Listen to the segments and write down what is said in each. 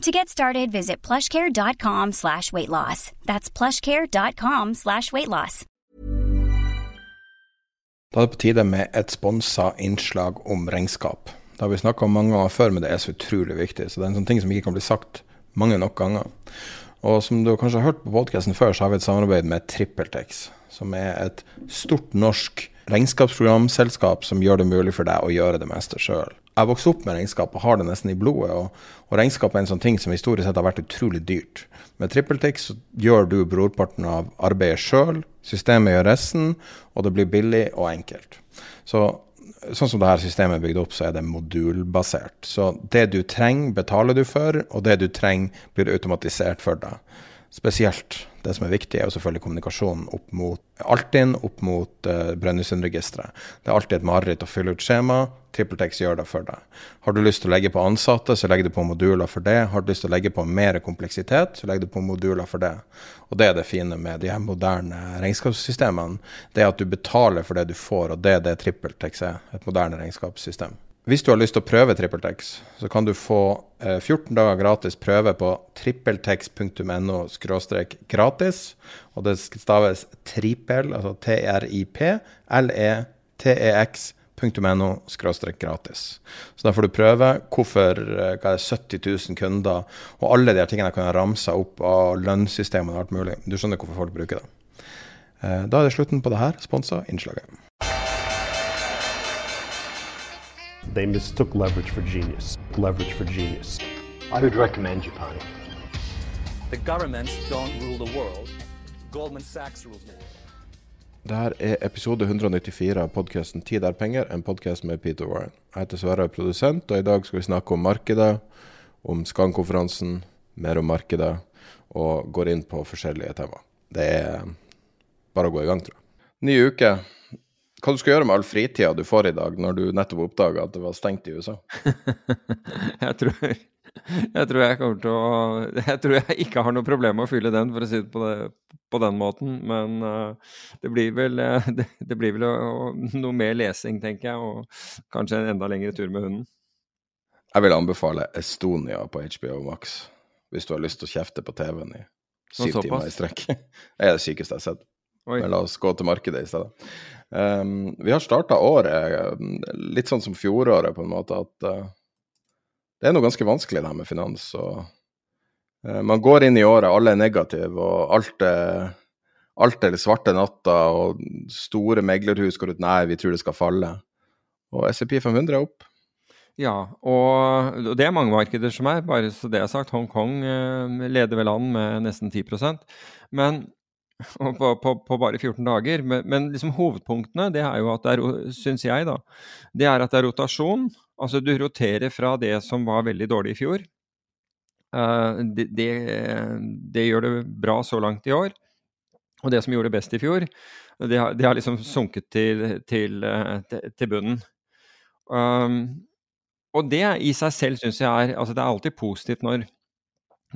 To get started, visit plushcare.com slash weight loss. That's plushcare.com slash weight loss. Da er det på tide med et sponsa innslag om regnskap. Det har vi snakka om mange ganger før, men det er så utrolig viktig. Så det er en sånn ting som ikke kan bli sagt mange nok ganger. Og som du kanskje har hørt på podkasten før, så har vi et samarbeid med TrippelTex, som er et stort norsk regnskapsprogramselskap som gjør det mulig for deg å gjøre det meste sjøl. Jeg vokste opp med regnskap og har det nesten i blodet. Og, og regnskap er en sånn ting som historisk sett har vært utrolig dyrt. Med TrippelTix gjør du brorparten av arbeidet sjøl, systemet gjør resten, og det blir billig og enkelt. Så sånn som dette systemet er bygd opp, så er det modulbasert. Så det du trenger, betaler du for, og det du trenger, blir automatisert for deg. Spesielt det som er viktig, er jo selvfølgelig kommunikasjonen opp mot Altinn, opp mot uh, Brønnøysundregisteret. Det er alltid et mareritt å fylle ut skjema. TrippelTex gjør det for deg. Har du lyst til å legge på ansatte, så legger du på moduler for det. Har du lyst til å legge på mer kompleksitet, så legger du på moduler for det. Og det er det fine med de her moderne regnskapssystemene. Det er at du betaler for det du får, og det er det TrippelTex er. Et moderne regnskapssystem. Hvis du har lyst til å prøve TrippelTex, så kan du få eh, 14 dager gratis prøve på trippeltex.no gratis. Og det staves trippel, altså T-R-I-P-L-E-T-E-X.no gratis. Så da får du prøve hvorfor eh, hva er 70 000 kunder, og alle de her tingene kan ramse opp av lønnssystemene og alt mulig. Du skjønner hvorfor folk bruker det. Eh, da er det slutten på det her sponsa innslaget. They mistook leverage for genius. Leverage for genius. I would recommend Japan. The governments don't rule the world. Goldman Sachs rules the world. Det her er episode 194 av podkasten 'Tid er penger', en podkast med Peter Warren. Jeg heter Sverre, er produsent, og i dag skal vi snakke om markedet, om Skan-konferansen, mer om markedet, og går inn på forskjellige temaer. Det er bare å gå i gang, tror jeg. Ny uke. Hva du skal gjøre med all fritida du får i dag, når du nettopp oppdaga at det var stengt i USA? jeg, tror, jeg tror jeg kommer til å Jeg tror jeg ikke har noe problem med å fylle den, for å si det på, det, på den måten. Men uh, det blir vel, det, det blir vel uh, noe mer lesing, tenker jeg, og kanskje en enda lengre tur med hunden. Jeg vil anbefale Estonia på HBO Max, hvis du har lyst til å kjefte på TV-en i syv timer i strekk. Det er det sykeste jeg har sett. Oi. Men la oss gå til markedet i stedet. Um, vi har starta året litt sånn som fjoråret, på en måte, at uh, det er noe ganske vanskelig det her med finans. og uh, Man går inn i året, alle er negative, og alt er, alt er svarte natter, og store meglerhus går ut nei, vi tror det skal falle. Og SEP 500 er opp. Ja, og det er mange markeder som er, bare så det er sagt. Hongkong uh, leder vel an med nesten 10% Men på, på, på, bare 14 dager. Men, men liksom hovedpunktene det er jo at det er, syns jeg, da, det er at det er rotasjon. Altså du roterer fra det som var veldig dårlig i fjor. Uh, det, det, det, gjør det bra så langt i år. Og det som gjorde det best i fjor, det har, det har liksom sunket til, til, til, til bunnen. Um, og det i seg selv syns jeg er Altså det er alltid positivt når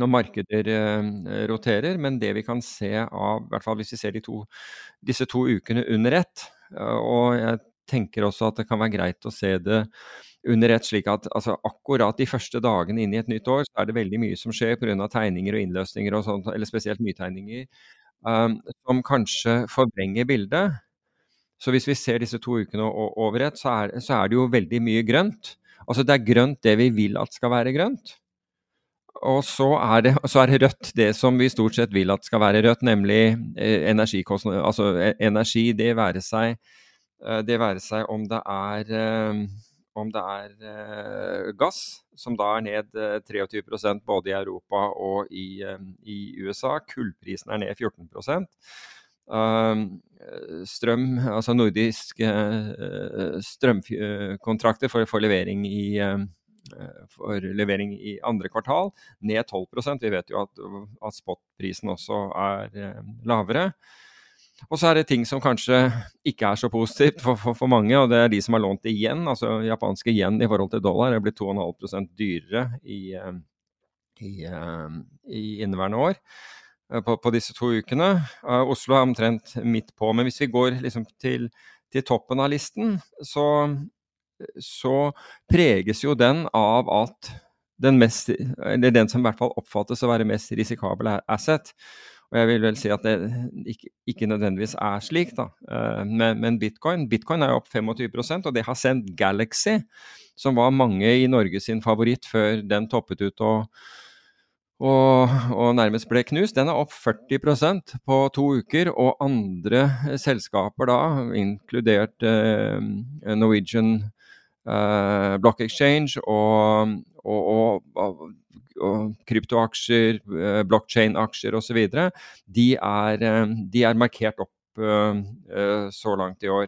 når markeder eh, roterer, men det vi kan se av, i hvert fall hvis vi ser to, disse to ukene under ett, eh, og jeg tenker også at det kan være greit å se det under ett, slik at altså, akkurat de første dagene inn i et nytt år, så er det veldig mye som skjer pga. tegninger og innløsninger og sånt, eller spesielt nytegninger, um, som kanskje forvrenger bildet. Så hvis vi ser disse to ukene over ett, så så er det jo veldig mye grønt. Altså det er grønt det vi vil at skal være grønt. Og så, er det, så, er det, rødt, det som vi stort sett vil at skal være rødt, nemlig eh, energikostnader. Altså eh, energi, det være seg, eh, det være seg om det er, eh, om det er gass, som da er ned 23% både i Europa og i, i USA. Kullprisen er ned 14% strøm, altså nordiske strømkontrakter for, for levering i for levering i andre kvartal, ned 12% Vi vet jo at, at spotprisen også er eh, lavere. Og så er det ting som kanskje ikke er så positivt for, for, for, mange, og det er de som har lånt igjen. Altså japanske yen i forhold til dollar er blitt 2,5% dyrere i, eh, i, i, inneværende år. På, på, disse to ukene. Oslo er omtrent midt på. Men hvis vi går liksom til, til toppen av listen, så så preges jo den av at den, mest, den som i hvert fall oppfattes å være mest risikabel asset. Og jeg vil vel si at det ikke, ikke nødvendigvis er slik, da. Eh, men, men, bitcoin Bitcoin er jo opp 25% og det har sendt Galaxy, som var mange i Norge sin favoritt før den toppet ut og, og, og nærmest ble knust. Den er opp 40% på to uker, og andre selskaper da, inkludert eh, Norwegian uh, Block Exchange og, og, og, og kryptoaksjer, uh, blockchain-aksjer osv., de, er, uh, de er markert opp så langt i år.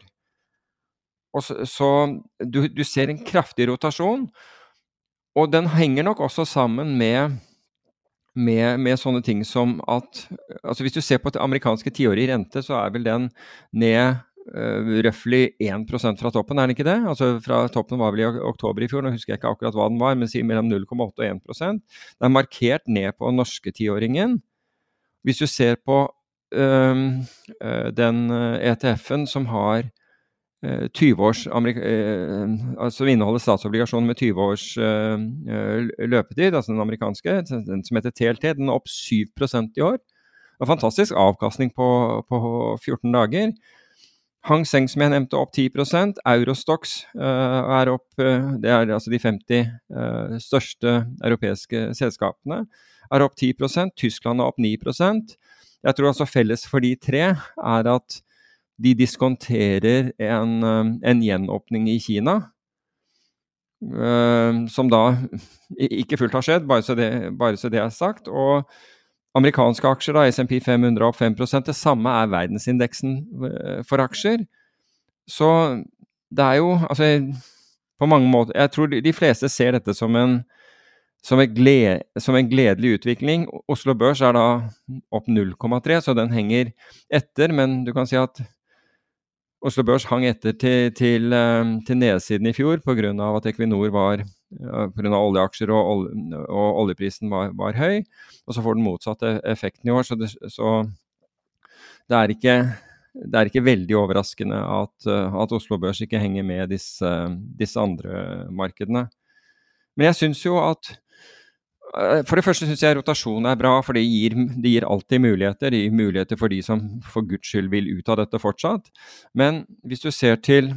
Og så, så du, du, ser en kraftig rotasjon, og den henger nok også sammen med med, med, sånne ting som at altså Hvis du ser på det amerikanske tiårige rente, så er vel den ned uh, røftlig 1 fra toppen, er den ikke det? Altså fra Toppen var vel i oktober i fjor, nå husker jeg ikke akkurat hva den var, men si mellom 0,8 og 1 Det er markert ned på norske tiåringen. Hvis du ser på uh, den ETF-en som har 20 års altså inneholder statsobligasjoner med 20 års løpetid, altså den amerikanske, den som heter TLT, den er opp 7% i år. Det er fantastisk avkastning på, på 14 dager. Hang Seng, som jeg nevnte, opp 10 Eurostox uh, er opp uh, Det er altså de 50 uh, eh, største europeiske selskapene. Er opp 10% Tyskland er opp 9% Jeg tror altså felles for de tre er at de diskonterer en, en gjenåpning i Kina. som da ikke fullt har skjedd, bare så, det, bare så det er sagt. og Amerikanske aksjer, da, SMP 500 opp 5% Det samme er verdensindeksen eh, for aksjer. Så det er jo Altså, på mange måter Jeg tror de fleste ser dette som en, som, gled, som en gledelig utvikling. Oslo Børs er da opp 0,3, så den henger etter. Men du kan si at Oslo Børs hang etter til, til, eh, til nedsiden i fjor pga. at Equinor var pga. oljeaksjer og, olje, og, oljeprisen var, var, høy. Og så får den motsatte effekten i år. Så det, så det, er, ikke, det er, ikke, veldig overraskende at, at, Oslo Børs ikke henger med disse, disse andre markedene. Men jeg syns jo at eh, for det første syns jeg rotasjon er bra, for det gir, det gir, alltid muligheter. Det gir muligheter for de som for guds skyld vil ut av dette fortsatt. Men hvis du ser til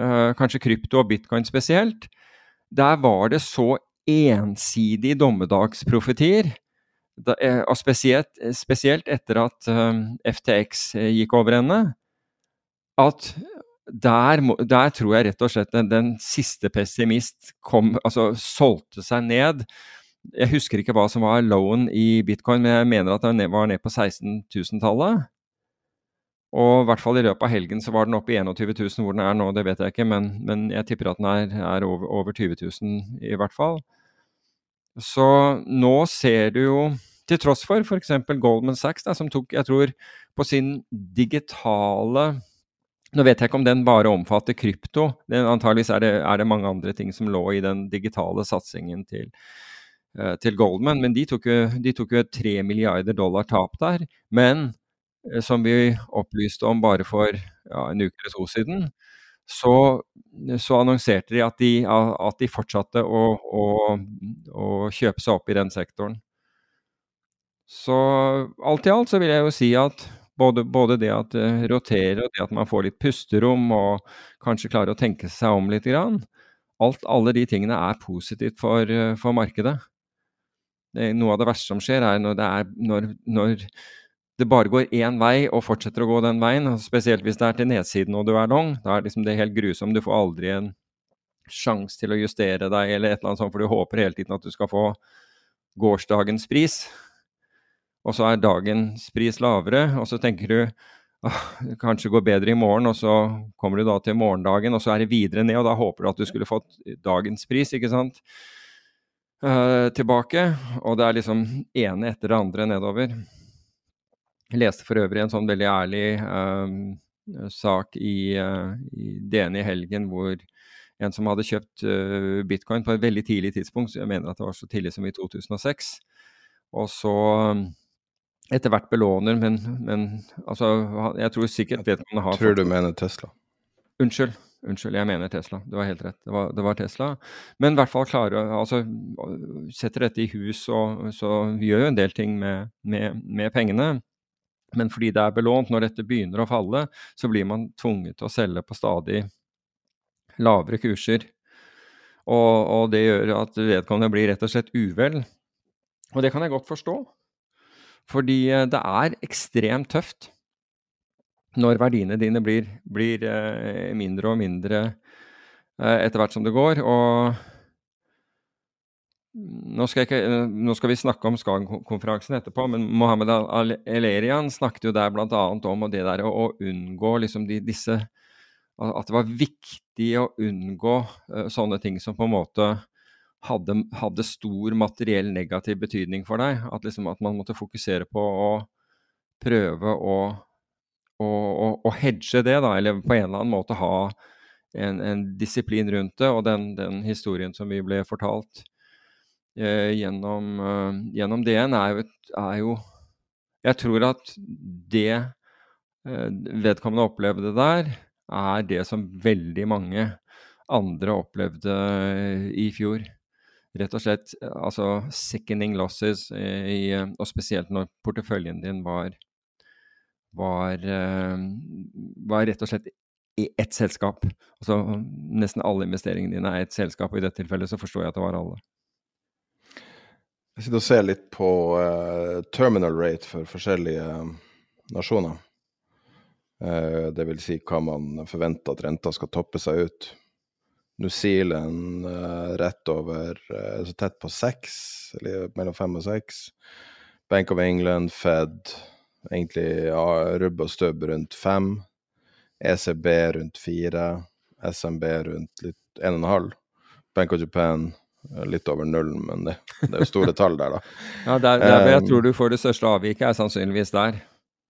uh, kanskje krypto og bitcoin spesielt, der var det så ensidige dommedagsprofetier. Eh, og spesielt, spesielt etter at eh, FTX eh, gikk over ende, at der, der, tror jeg rett og slett den, den siste pessimist kom, altså solgte seg ned. Jeg husker ikke hva som var lowen i bitcoin, men jeg mener at den var ned på 16 000-tallet. Og i hvert fall i løpet av helgen så var den oppe i 21 000. Hvor den er nå, det vet jeg ikke, men, men jeg tipper at den er, er over, over, 20 000 i hvert fall. Så nå ser du jo, til tross for f.eks. Goldman Sachs, da, som tok, jeg tror, på sin digitale nå vet jeg ikke om den bare omfatter krypto. Den, antageligvis er det, er det, mange andre ting som lå i den digitale satsingen til, uh, til Goldman. Men de tok, jo, de tok jo 3 milliarder dollar tap der. Men Eh, som vi opplyste om bare for ja, en uke eller to siden, så, så annonserte de at, de at de, fortsatte å, å, å, kjøpe seg opp i den sektoren. Så alt i alt så vil jeg jo si at både, både det at det roterer og det at man får litt pusterom og kanskje klarer å tenke seg om litt, grann, alt, alle de tingene er positivt for, for markedet. det, Noe av det verste som skjer, er når er, når, når det bare går én vei og fortsetter å gå den veien. Spesielt hvis det er til nedsiden og du er long. Da er liksom det helt grusomt. Du får aldri en sjanse til å justere deg eller et eller annet sånt, for du håper hele tiden at du skal få gårsdagens pris. Og så er dagens pris lavere, og så tenker du ah, kanskje går bedre i morgen, og så kommer du da til morgendagen, og så er det videre ned, og da håper du at du skulle fått dagens pris, ikke sant, uh, tilbake. Og det er liksom ene etter det andre nedover. Jeg leste for øvrig en sånn veldig ærlig um, sak i, uh, i, DN i helgen hvor en som hadde kjøpt uh, bitcoin på et veldig tidlig tidspunkt, jeg mener at det var så tidlig som i 2006, og så um, etter hvert belåner, men, men altså, jeg tror sikkert vedkommende har Tror du mener Tesla? Unnskyld. Unnskyld, jeg mener Tesla. Du har helt rett. Det var, det var Tesla. Men i hvert fall klare altså Setter dette i hus, og så gjør jo en del ting med, med, med pengene. Men fordi det er belånt, når dette begynner å falle, så blir man tvunget til å selge på stadig lavere kurser. Og, og det gjør at vedkommende blir rett og slett uvel. Og det kan jeg godt forstå. Fordi eh, det er ekstremt tøft når verdiene dine blir, blir eh, mindre og mindre eh, etter hvert som det går. Og nå skal, ikke, nå skal, vi snakke om Skagen-konferansen etterpå, men Mohammed Al-Elerian snakket jo der bl.a. om det der å, å unngå liksom de, disse At det var viktig å unngå uh, sånne ting som på en måte hadde, hadde, stor materiell negativ betydning for deg. At, liksom, at man måtte fokusere på å prøve å, å, å, hedge det, da, eller på en eller annen måte ha en, en disiplin rundt det. Og den, den historien som vi ble fortalt gjennom, eh, gjennom, DN, er er jo, Jeg tror at det eh, vedkommende opplevde der, er det som veldig mange andre opplevde eh, i fjor. Rett og slett altså sickening losses, eh, i, og spesielt når porteføljen din var, var, eh, var rett og slett i ett selskap. Altså Nesten alle investeringene dine er ett selskap, og i dette tilfellet så forstår jeg at det var alle. Jeg sitter og ser litt på uh, terminal rate for forskjellige uh, nasjoner. Uh, det vil si hva man forventer at renta skal toppe seg ut. New Zealand uh, rett over så tett på seks, eller mellom fem og seks. Bank of England, Fed egentlig ja, rubb og stubb rundt fem. ECB rundt fire. SMB rundt litt en og en halv. Bank of Japan Litt over null, men det, det er jo store tall der, da. ja, der, der, jeg tror du får det største avviket, er sannsynligvis der.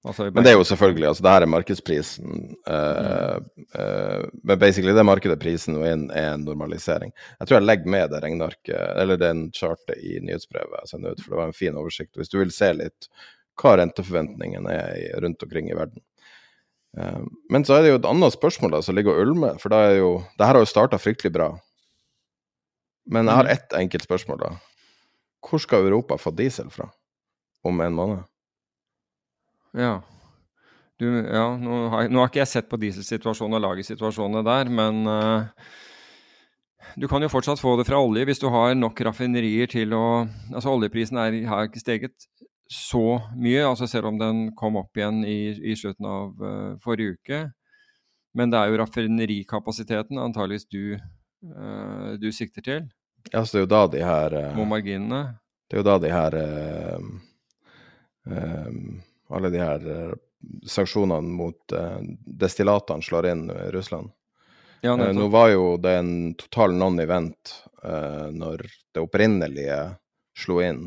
Altså, men det er jo selvfølgelig, altså det her er markedsprisen. Uh, uh, men basically det er markedet prisen og en, er en normalisering. Jeg tror jeg legger med det regnearket, eller den chartet i nyhetsbrevet jeg sender ut, for det var en fin oversikt. Hvis du vil se litt hva renteforventningene er rundt omkring i verden. Uh, men så er det jo et annet spørsmål da, som ligger og ulmer, for da er jo, det her har jo starta fryktelig bra. Men jeg har mm. ett enkelt spørsmål, da. Hvor skal Europa få diesel fra om en måned? Ja. Du, ja nå, har, nå har ikke jeg sett på dieselsituasjonen og lagersituasjonene der, men uh, du kan jo fortsatt få det fra olje hvis du har nok raffinerier til å Altså oljeprisen er, har ikke steget så mye, altså selv om den kom opp igjen i, i slutten av uh, forrige uke. Men det er jo raffinerikapasiteten antageligvis du, uh, du sikter til. Ja, så det er jo da de her eh, marginene? Det er jo da de her um, um, Alle de her uh, sanksjonene mot uh, destillatene slår inn i Russland. Ja, uh, nå var jo det en total non-event når det opprinnelige slo inn,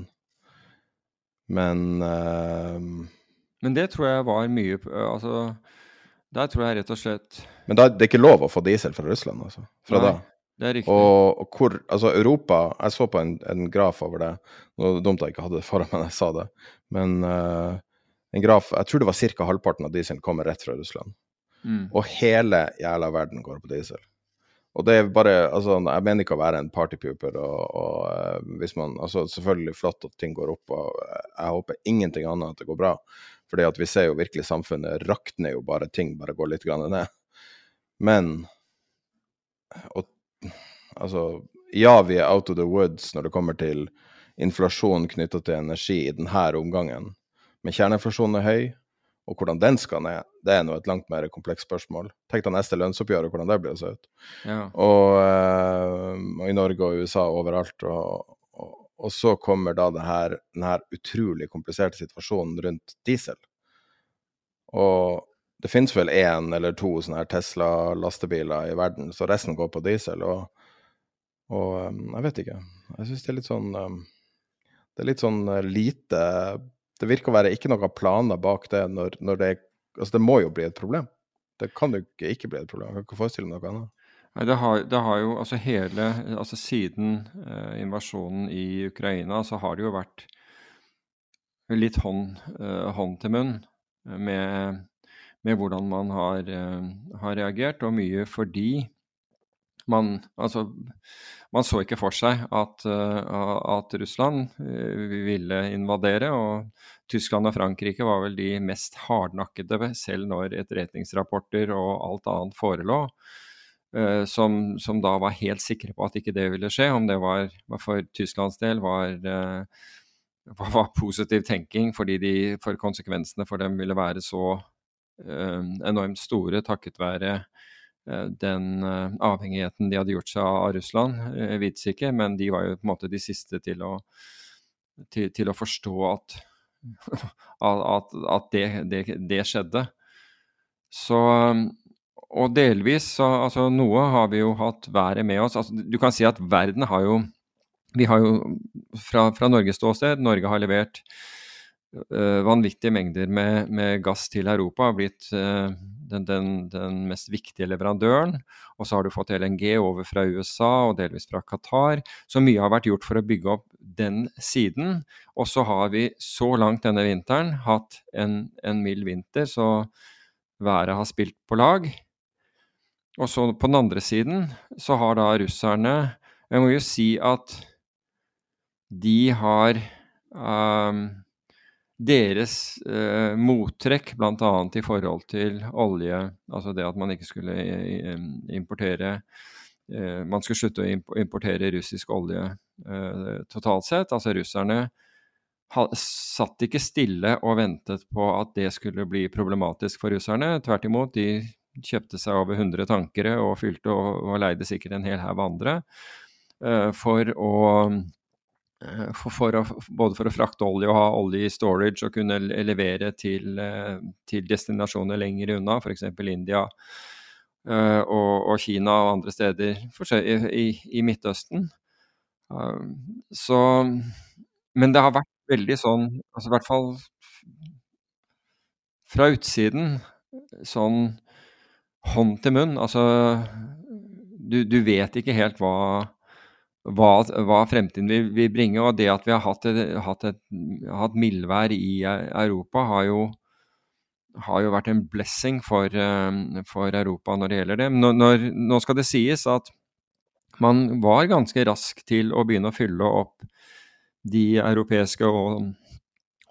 men Men det tror jeg var mye Altså, der tror jeg rett og slett Men da, det er ikke lov å få diesel fra Russland, altså? Fra Nei. da? Og, og, hvor Altså, Europa Jeg så på en, en graf over det. Nå er det dumt jeg ikke hadde det foran meg da jeg sa det, men uh, en graf Jeg tror det var ca. halvparten av dieselen kommer rett fra Russland. Mm. Og hele jævla verden går på diesel. Og det er bare Altså, jeg mener ikke å være en partypooper, og, og uh, hvis man Altså, selvfølgelig flott at ting går opp, og jeg håper ingenting annet at det går bra. Fordi at vi ser jo virkelig samfunnet rakner jo bare ting bare går litt grann ned. Men og Altså, ja, vi er out of the woods når det kommer til inflasjon knytta til energi i denne omgangen. Men kjerneinflasjonen er høy, og hvordan den skal ned, det er nå et langt mer komplekst spørsmål. Tenk deg neste lønnsoppgjør og hvordan det blir å se ut. Ja. Og, eh, og, i Norge og USA overalt. Og, og, og så kommer da denne, denne utrolig kompliserte situasjonen rundt diesel. Og det finnes vel én eller to sånne Tesla-lastebiler i verden, så resten går på diesel. Og, og um, jeg vet ikke. Jeg syns det er litt sånn um, Det er litt sånn uh, lite Det virker å være ikke noen planer bak det når, når det Altså, det må jo bli et problem. Det kan jo ikke ikke bli et problem. Jeg kan ikke forestille meg noe annet. Nei, det har, det har, jo altså hele Altså siden eh, invasjonen i Ukraina, så har det jo vært litt hånd, eh, hånd til munn med med hvordan man har, eh, har, reagert, og mye fordi man Altså, man så ikke for seg at, eh, at Russland eh, ville invadere, og Tyskland og Frankrike var vel de mest hardnakkede, selv når etterretningsrapporter og alt annet forelå. Som, som, da var helt sikre på at ikke det ville skje. Om det var, for Tysklands del var, var positiv tenking fordi de, for konsekvensene for dem ville være så enormt store takket være eh, den eh, avhengigheten de hadde gjort seg av Russland. Jeg vet ikke, men de var jo på en måte de siste til å, til, til å forstå at, at, at det, det, det, skjedde. Så Og delvis så altså Noe har vi jo hatt været med oss. Altså, du kan si at verden har jo Vi har jo fra, fra Norges ståsted Norge har levert vanvittige mengder med, med, gass til Europa har blitt uh, den, den, den, mest viktige leverandøren. Og så har du fått LNG over fra USA og delvis fra Qatar. Så mye har vært gjort for å bygge opp den siden. Og så har vi så langt denne vinteren hatt en, en mild vinter, så været har spilt på lag. Og så på den andre siden så har da russerne Jeg må jo si at de har um, deres eh, mottrekk, bl.a. i forhold til olje, altså det at man ikke skulle eh, importere eh, Man skulle slutte å importere russisk olje eh, totalt sett. Altså russerne satt ikke stille og ventet på at det skulle bli problematisk for russerne. Tvert imot, de kjøpte seg over 100 tankere og fylte og, og leide sikkert en hel haug andre eh, for å for, for å, både for å frakte olje og ha olje i storage og kunne levere til, eh, til destinasjoner lenger unna, f.eks. India uh, og, og, Kina og andre steder i, i, i Midtøsten. Så Men det har vært veldig sånn, altså i hvert fall fra utsiden, sånn hånd til munn. Altså du, du vet ikke helt hva hva, hva fremtiden vil, vil, bringe. Og det at vi har hatt, hatt, et, hatt mildvær i Europa, har jo, har jo vært en blessing for, eh, for, Europa når det gjelder det. Når, når, nå skal det sies at man var ganske rask til å begynne å fylle opp de europeiske og,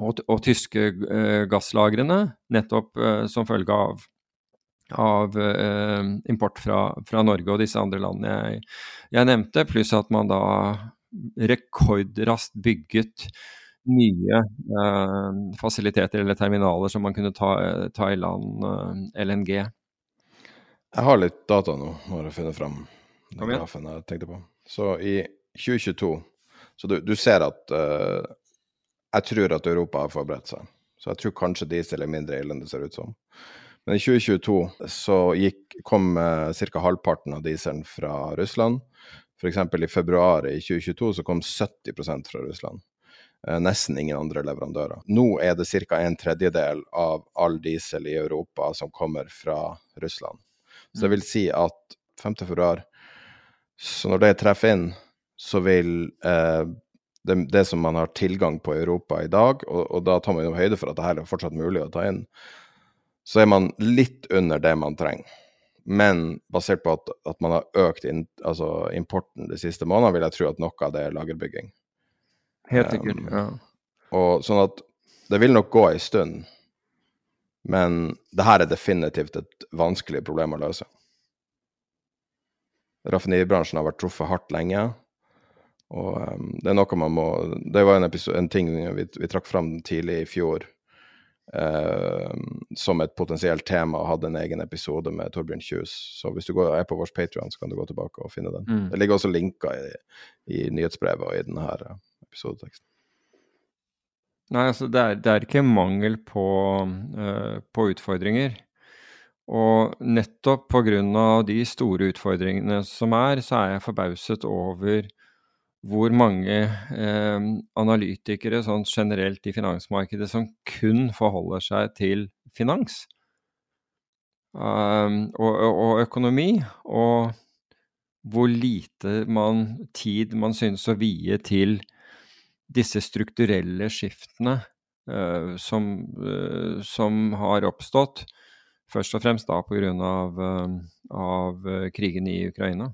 og, og tyske eh, gasslagrene, nettopp eh, som følge av av eh, import fra, fra, Norge og disse andre landene jeg, jeg, nevnte, pluss at man da rekordraskt bygget nye eh, fasiliteter eller terminaler som man kunne ta, ta i land eh, LNG. Jeg har litt data nå, når jeg finne fram den grafen jeg tenkte på. Så i 2022 Så du, du ser at uh, jeg tror at Europa har forberedt seg. Så jeg tror kanskje diesel er mindre ille enn det ser ut som. Men i 2022 så gikk, kom eh, ca. halvparten av dieselen fra Russland. F.eks. i februar i 2022 så kom 70 fra Russland. Eh, nesten ingen andre leverandører. Nå er det ca. en tredjedel av all diesel i Europa som kommer fra Russland. Så det vil si at 5. februar, så når det treffer inn, så vil eh, det, det, som man har tilgang på i Europa i dag, og, og da tar man jo høyde for at dette er fortsatt mulig å ta inn, så er man litt under det man trenger. Men basert på at, at man har økt in, altså importen de siste månedene, vil jeg tro at noe av det er lagerbygging. Helt sikkert, um, ja. Og sånn at det vil nok gå ei stund, men det her er definitivt et vanskelig problem å løse. Raffineribransjen har vært truffet hardt lenge, Og um, det er noe man må Det var en, episode, en ting vi, vi, trakk fram tidlig i fjor uh, som et potensielt tema, og hadde en egen episode med Torbjørn Kjus. Så hvis du går, er på vår Patrion, så kan du gå tilbake og finne den. Mm. Det ligger også linker i, i nyhetsbrevet og i denne uh, episodeteksten. Nei, altså det er, det er ikke mangel på, uh, på utfordringer. Og nettopp pga. de store utfordringene som er, så er jeg forbauset over hvor mange eh, analytikere sånn generelt i finansmarkedet som kun forholder seg til finans um, og, og, økonomi, og hvor lite man, tid man synes å vie til disse strukturelle skiftene uh, som, uh, som, har oppstått, først og fremst da pga. Av, uh, av krigen i Ukraina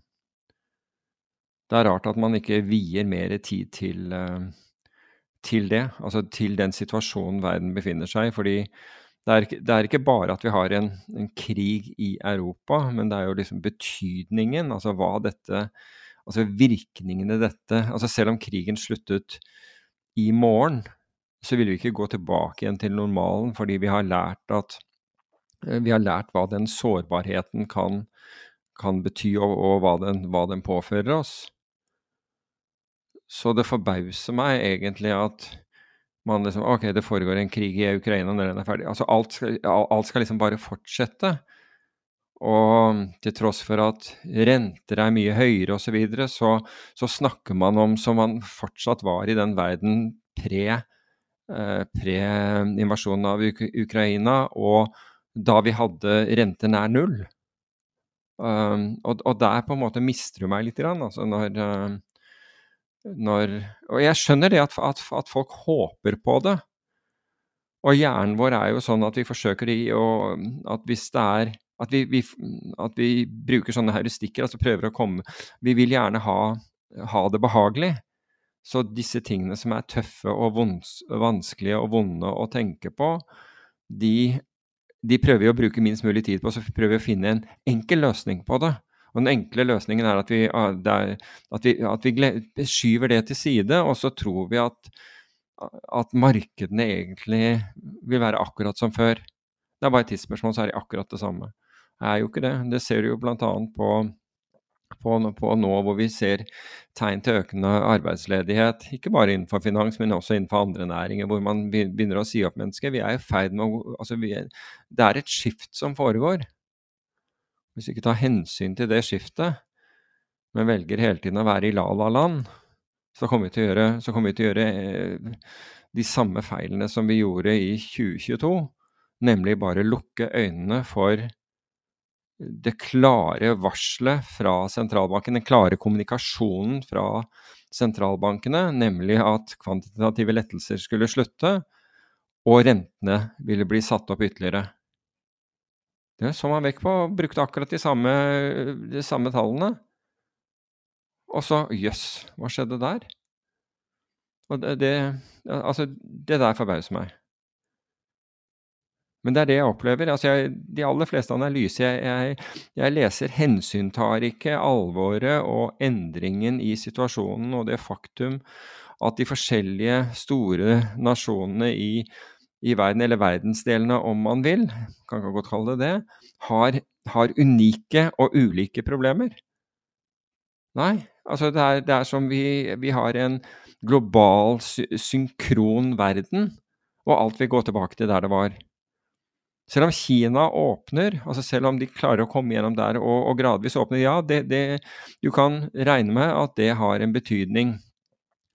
det er rart at man ikke vier mer tid til, eh, til det, altså til den situasjonen verden befinner seg i. fordi det er, det er ikke bare at vi har en, en, krig i Europa, men det er jo liksom betydningen, altså hva dette Altså virkningene dette altså Selv om krigen sluttet i morgen, så vil vi ikke gå tilbake igjen til normalen, fordi vi har lært at eh, vi har lært hva den sårbarheten kan, kan bety, og, og hva, den, hva den påfører oss. Så det forbauser meg egentlig at man liksom Ok, det foregår en krig i Ukraina når den er ferdig. Altså alt skal, alt skal liksom bare fortsette. Og til tross for at renter er mye høyere osv., så, videre, så så snakker man om som man fortsatt var i den verden pre, eh, pre invasjonen av Uk Ukraina, og da vi hadde renter nær null. Um, og, og, der på en måte mister du meg litt, altså når, uh, når Og jeg skjønner det at, at, at, folk håper på det. Og hjernen vår er jo sånn at vi forsøker å At hvis det er at vi, vi, at vi bruker sånne heuristikker, altså prøver å komme Vi vil gjerne ha, ha det behagelig. Så disse tingene som er tøffe og vons, vanskelige og vonde å tenke på, de, de prøver vi å bruke minst mulig tid på, så prøver vi å finne en enkel løsning på det. Og Den enkle løsningen er at vi, er, at vi, at vi skyver det til side, og så tror vi at, at markedene egentlig vil være akkurat som før. Det er bare et tidsspørsmål, så er de akkurat det samme. Det er jo ikke det. Det ser du jo bl.a. På, på, på nå hvor vi ser tegn til økende arbeidsledighet. Ikke bare innenfor finans, men også innenfor andre næringer hvor man begynner å si opp mennesker. Vi er i ferd med å altså er, Det er et skift som foregår. Hvis vi ikke tar hensyn til det skiftet, men velger hele tiden å være i la-la-land, så kommer vi til å gjøre, vi til å gjøre eh, de samme feilene som vi gjorde i 2022, nemlig bare lukke øynene for det klare varselet fra sentralbanken, den klare kommunikasjonen fra sentralbankene, nemlig at kvantitative lettelser skulle slutte, og rentene ville bli satt opp ytterligere. Det så man vekk på, og brukte akkurat de samme, de samme tallene. Og så jøss, yes, hva skjedde der? Og det, det, altså, det der forbauser meg. Men det er det jeg opplever. Altså jeg, de aller fleste analyser jeg, jeg, jeg, leser, hensyntar ikke alvoret og endringen i situasjonen og det faktum at de forskjellige store nasjonene i i verden, eller verdensdelene om man vil, kan ikke godt kalle det det, har, har unike og ulike problemer. Nei, altså det er, det er som vi, vi, har en global, synkron verden, og alt vil gå tilbake til der det var. Selv om Kina åpner, altså selv om de klarer å komme gjennom der og, og gradvis åpner, ja, det, det, du kan regne med at det har en betydning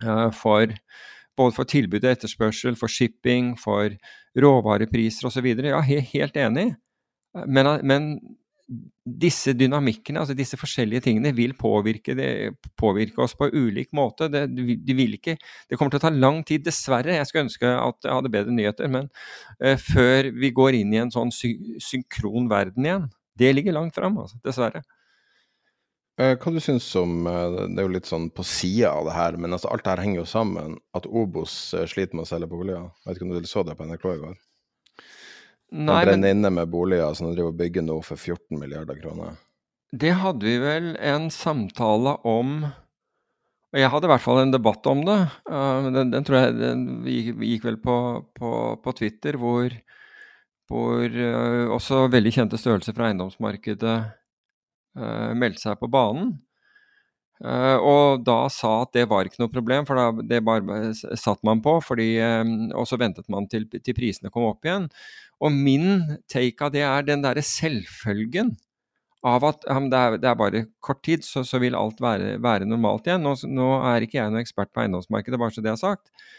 uh, for både for tilbud og etterspørsel, for shipping, for råvarepriser osv. Ja, helt enig. Men, men, disse dynamikkene, altså disse forskjellige tingene, vil påvirke, det, påvirke oss på ulik måte. Det, de vil ikke, det kommer til å ta lang tid, dessverre. Jeg skulle ønske at jeg hadde bedre nyheter. Men uh, før vi går inn i en sånn sy synkron verden igjen. Det ligger langt fram, altså, dessverre. Eh, hva du syns om eh, Det er jo litt sånn på sida av det her, men altså alt det her henger jo sammen. At Obos eh, sliter med å selge boliger. Vet ikke om du så det på NRK i går? Nei, de brenner men... inne med boliger som de driver og bygger nå for 14 milliarder kroner. Det hadde vi vel en samtale om Og jeg hadde i hvert fall en debatt om det. Den, den, tror jeg den gikk, gikk vel på, på, på, Twitter, hvor, hvor også veldig kjente størrelser fra eiendomsmarkedet meldte seg på banen. og da sa at det var ikke noe problem, for da, det bare satt man på. Fordi, og så ventet man til, til prisene kom opp igjen. Og min take av det er den derre selvfølgen av at um, det, er, det, er, bare kort tid, så, så vil alt være, være normalt igjen. Nå, nå, er ikke jeg noen ekspert på eiendomsmarkedet, bare så det er sagt.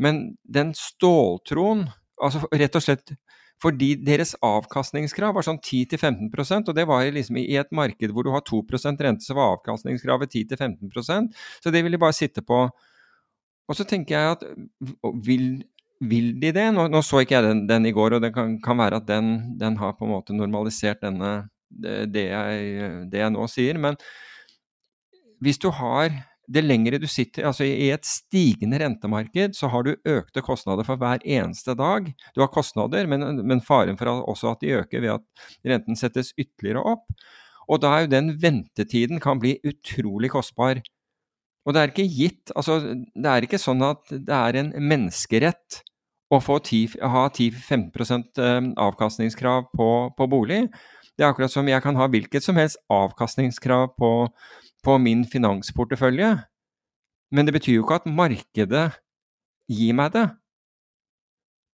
Men den ståltroen, altså rett og slett fordi deres avkastningskrav var sånn 10-15% og det var liksom i et marked hvor du har 2 rente, så var avkastningskravet 10-15% Så det vil de bare sitte på. Og så tenker jeg at vil, vil de det? Nå, nå, så ikke jeg den, den, i går, og det kan, kan være at den, den, har på en måte normalisert denne det jeg, det jeg nå sier. Men hvis du har det lengre du sitter altså I et stigende rentemarked så har du økte kostnader for hver eneste dag. Du har kostnader, men, men faren for også at de øker ved at renten settes ytterligere opp. Og da er jo den ventetiden kan bli utrolig kostbar. Og det er ikke gitt altså Det er ikke sånn at det er en menneskerett å få 10, ha 10-15 eh, avkastningskrav på, på bolig. Det er akkurat som jeg kan ha hvilket som helst avkastningskrav på, på min finansportefølje, men det betyr jo ikke at markedet gir meg det.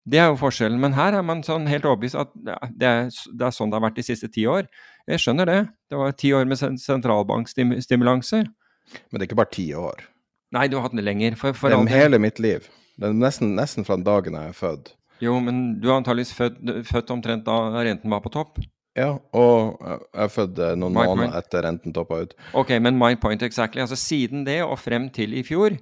Det er jo forskjellen. Men her er man sånn helt overbevist at det er, det er, sånn det har vært de siste ti år. Jeg skjønner det. Det var ti år med sentralbankstimulanser. Men det er ikke bare ti år? Nei, du har hatt det lenger. For, for er hele mitt liv. Det er nesten, nesten fra den dagen jeg er født. Jo, men du er antakeligvis født, født omtrent da renten var på topp? Ja, og jeg er født eh, noen my måneder point. etter renten toppa ut. Ok, men my point exactly. Altså Siden det og frem til i fjor,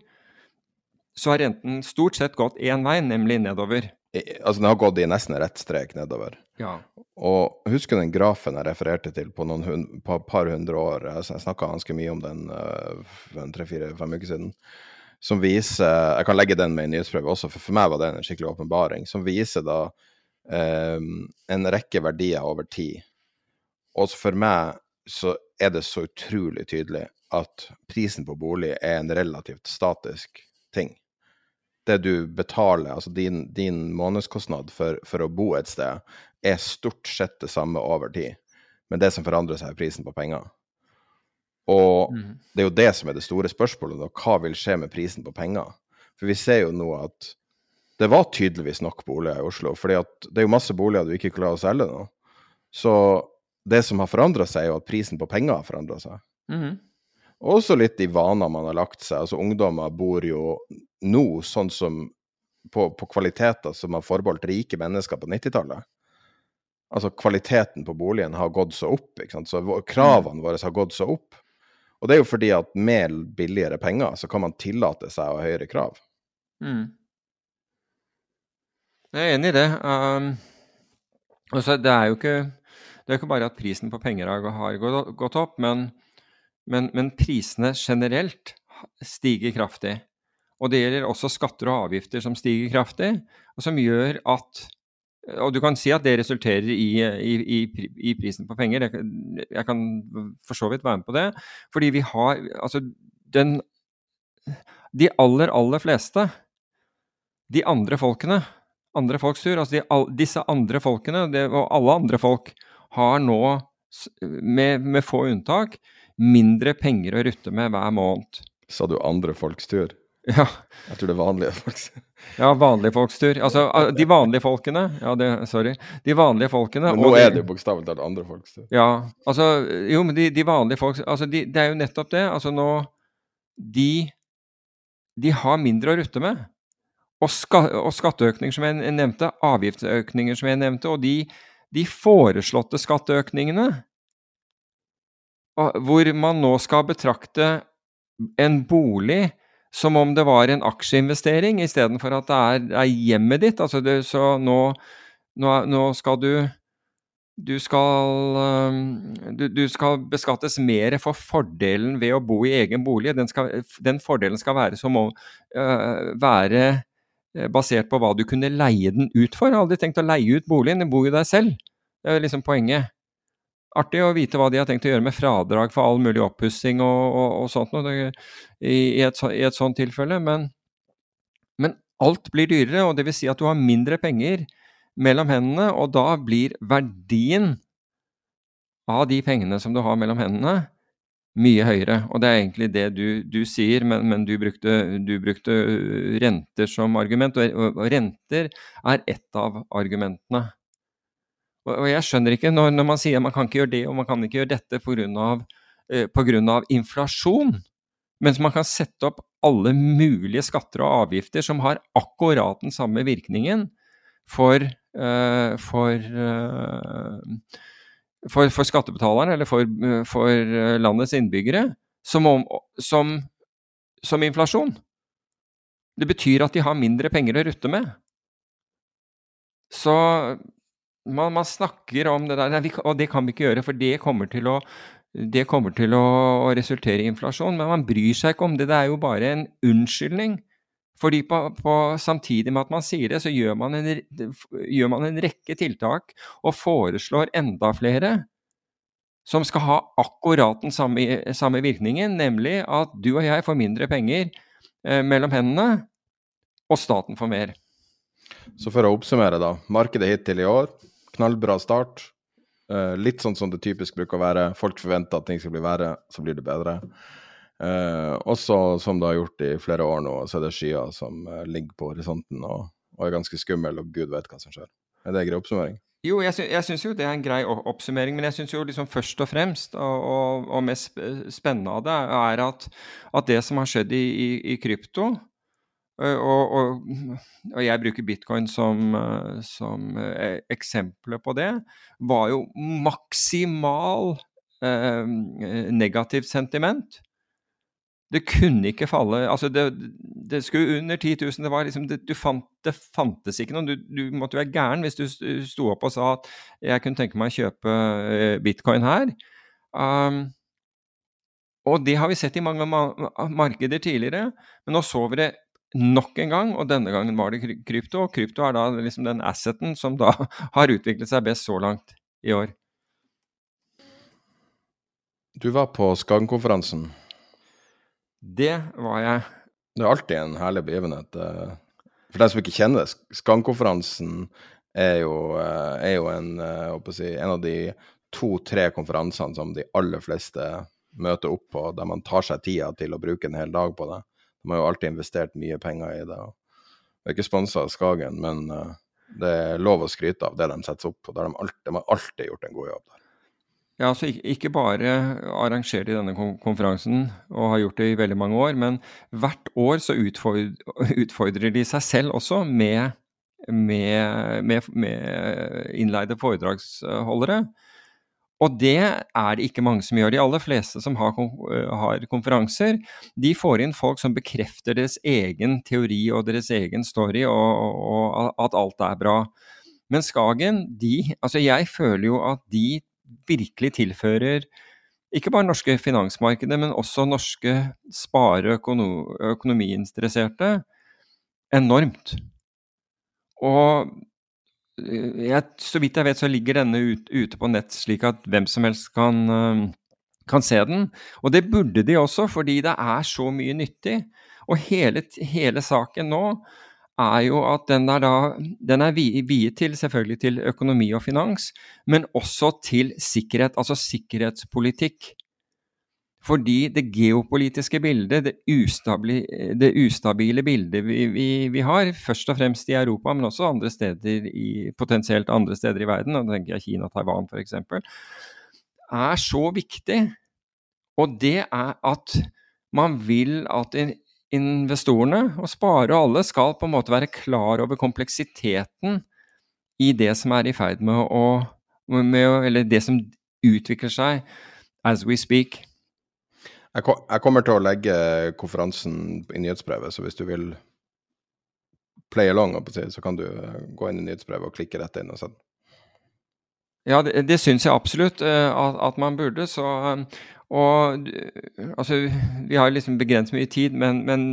så har renten stort sett gått én vei, nemlig nedover. I, altså Den har gått i nesten rett strek nedover. Ja. Og husker den grafen jeg refererte til på noen hund, på par hundre år? Jeg snakka ganske mye om den for tre-fire-fem uker siden. Som viser Jeg kan legge den med i nyhetsprøve også, for for meg var det en skikkelig åpenbaring. Som viser da en rekke verdier over tid. Og for meg så er det så utrolig tydelig at prisen på bolig er en relativt statisk ting. Det du betaler, altså din, din månedskostnad for, for, å bo et sted, er stort sett det samme over tid. Men det som forandrer seg, er prisen på penger. Og mm. det er jo det som er det store spørsmålet, da. Hva vil skje med prisen på penger? For vi ser jo nå at det var tydeligvis nok boliger i Oslo. fordi det er jo masse boliger du ikke klarer å selge nå. Så det som har forandra seg, er jo at prisen på penger har forandra seg. Mm. Også litt de vaner man har lagt seg. Altså Ungdommer bor jo nå sånn som på, på kvaliteter som har forbeholdt rike mennesker på 90-tallet. Altså kvaliteten på boligen har gått så opp, ikke sant? så kravene mm. våre har gått så opp. Og det er jo fordi at med billigere penger så kan man tillate seg å ha høyere krav. Mm. Jeg er enig i det. Um, altså, det er jo ikke, det er ikke bare at prisen på penger har gått opp, men, men, men prisene generelt stiger kraftig. Og det gjelder også skatter og avgifter som stiger kraftig, og som gjør at og du kan si at det resulterer i, i, i, i prisen på penger. Jeg kan for så vidt være med på det. Fordi vi har Altså, den De aller, aller fleste, de andre folkene, andre folks tur. Altså de, all, disse andre folkene, det, og alle andre folk, har nå, med, med, få unntak, mindre penger å rutte med hver måned. Sa du andre folks tur? Ja. Jeg tror det er vanlige folks Ja, vanlige folks tur. Altså, de vanlige folkene Ja, det, sorry. De vanlige folkene Men nå er det jo bokstavelig talt andre folks tur. Ja, altså Jo, men de, de vanlige folk Altså, de, det er jo nettopp det. Altså nå De De har mindre å rutte med og, ska, og skatteøkninger som jeg nevnte, avgiftsøkninger som jeg nevnte, og de, de foreslåtte skatteøkningene, hvor man nå skal betrakte en bolig som om det var en aksjeinvestering, istedenfor at det er, er, hjemmet ditt. Altså det, så nå, nå, nå, skal du du skal, du, du skal, beskattes mer for fordelen ved å bo i egen bolig. Den, skal, den fordelen skal være som å uh, være basert på hva du kunne leie den ut for. Jeg har aldri tenkt å leie ut boligen, den bor jo der selv. Det er jo liksom poenget. artig å vite hva de har tenkt å gjøre med fradrag for all mulig oppussing og, og, og, sånt noe i, i, et, i et sånt tilfelle. Men, men alt blir dyrere, og det vil si at du har mindre penger mellom hendene, og da blir verdien av de pengene som du har mellom hendene, mye høyere. Og det er egentlig det du, du sier, men, men du, brukte, du, brukte, renter som argument, og, og renter er ett av argumentene. Og, og jeg skjønner ikke når, når, man sier man kan ikke gjøre det og man kan ikke gjøre dette pga. Eh, inflasjon, mens man kan sette opp alle mulige skatter og avgifter som har akkurat den samme virkningen for, eh, for, uh, for, for skattebetalerne eller for, for, landets innbyggere som, om, som, som inflasjon. Det betyr at de har mindre penger å rutte med. Så man, man, snakker om det der, og det kan vi ikke gjøre, for det kommer til å det kommer til å resultere i inflasjon, men man bryr seg ikke om det. Det er jo bare en unnskyldning. Fordi på, på, samtidig med at man sier det, så gjør man, en, gjør man en rekke tiltak og foreslår enda flere som skal ha akkurat den samme, samme virkningen, nemlig at du og jeg får mindre penger eh, mellom hendene, og staten får mer. Så for å oppsummere, da. Markedet hittil i år knallbra start. Uh, litt sånn som det typisk bruker å være. Folk forventer at ting skal bli verre, så blir det bedre. Uh, også som det har gjort i flere år nå, så er det skyer som eh, ligger på horisonten og, og, er ganske skummel, og gud vet hva som skjer. Er det en grei oppsummering? Jo, jeg, sy syns jo det er en grei oppsummering, men jeg syns jo liksom først og fremst, og, og, og mest spennende av det, er at, at, det som har skjedd i, i, i krypto, Eh, og, og, og, jeg bruker bitcoin som, eh, som eh, eksempler på det, var jo maksimal eh, negativt sentiment. Det kunne ikke falle altså det, det skulle under 10 000. Det, var liksom, det, fant, det fantes ikke noe. Du, du, måtte være gæren hvis du sto opp og sa at jeg kunne tenke meg å kjøpe bitcoin her. Um, og det har vi sett i mange markeder tidligere, men nå så vi det nok en gang, og denne gangen var det krypto. Og krypto er da liksom den asseten som da har utviklet seg best så langt i år. Du var på Skagen-konferansen. Det var jeg. Det er alltid en herlig begivenhet. Eh, for den som ikke kjenner det, Skagen-konferansen er, jo, er, jo en, eh, si, en av de to-tre konferansene som de aller fleste møter opp på, der man tar seg tida til å bruke en hel dag på det. De har jo alltid investert mye penger i det. Det er ikke sponsa av Skagen, men det er lov å skryte av det de setter opp på. De har alltid gjort en god jobb der. Ja, altså Ikke bare arrangerer de denne konferansen og har gjort det i veldig mange år, men hvert år så utfordrer de seg selv også med, med, med, med innleide foredragsholdere. Og det er det ikke mange som gjør. De aller fleste som har, har, konferanser, de får inn folk som bekrefter deres egen teori og deres egen story, og, og at alt er bra. Men Skagen, de Altså, jeg føler jo at de virkelig tilfører ikke bare norske finansmarkedet, men også norske spare- og økonomiinteresserte enormt. Og jeg, så vidt jeg vet, så ligger denne ut, ute på nett slik at hvem som helst kan, uh, kan, se den. Og det burde de også, fordi det er så mye nyttig. Og hele, hele saken nå er jo at den er, da, den er viet til selvfølgelig til økonomi og finans, men også til sikkerhet, altså sikkerhetspolitikk. Fordi det geopolitiske bildet, det ustabile, det ustabile bildet vi, vi, vi, har, først og fremst i Europa, men også andre steder i, potensielt andre steder i verden, og da tenker jeg Kina, Taiwan f.eks., er så viktig. Og det er at man vil at investorene, og spare alle, skal på en måte være klar over kompleksiteten i det som er i ferd med å med, Eller det som utvikler seg as we speak. Jeg kommer til å legge konferansen i nyhetsbrevet, så hvis du vil play along, så kan du eh, gå inn i nyhetsbrevet og klikke rett inn og sende. Ja, det, det syns jeg absolutt uh, at, at, man burde. Så, um, Og altså, vi har liksom begrenset mye tid, men, men,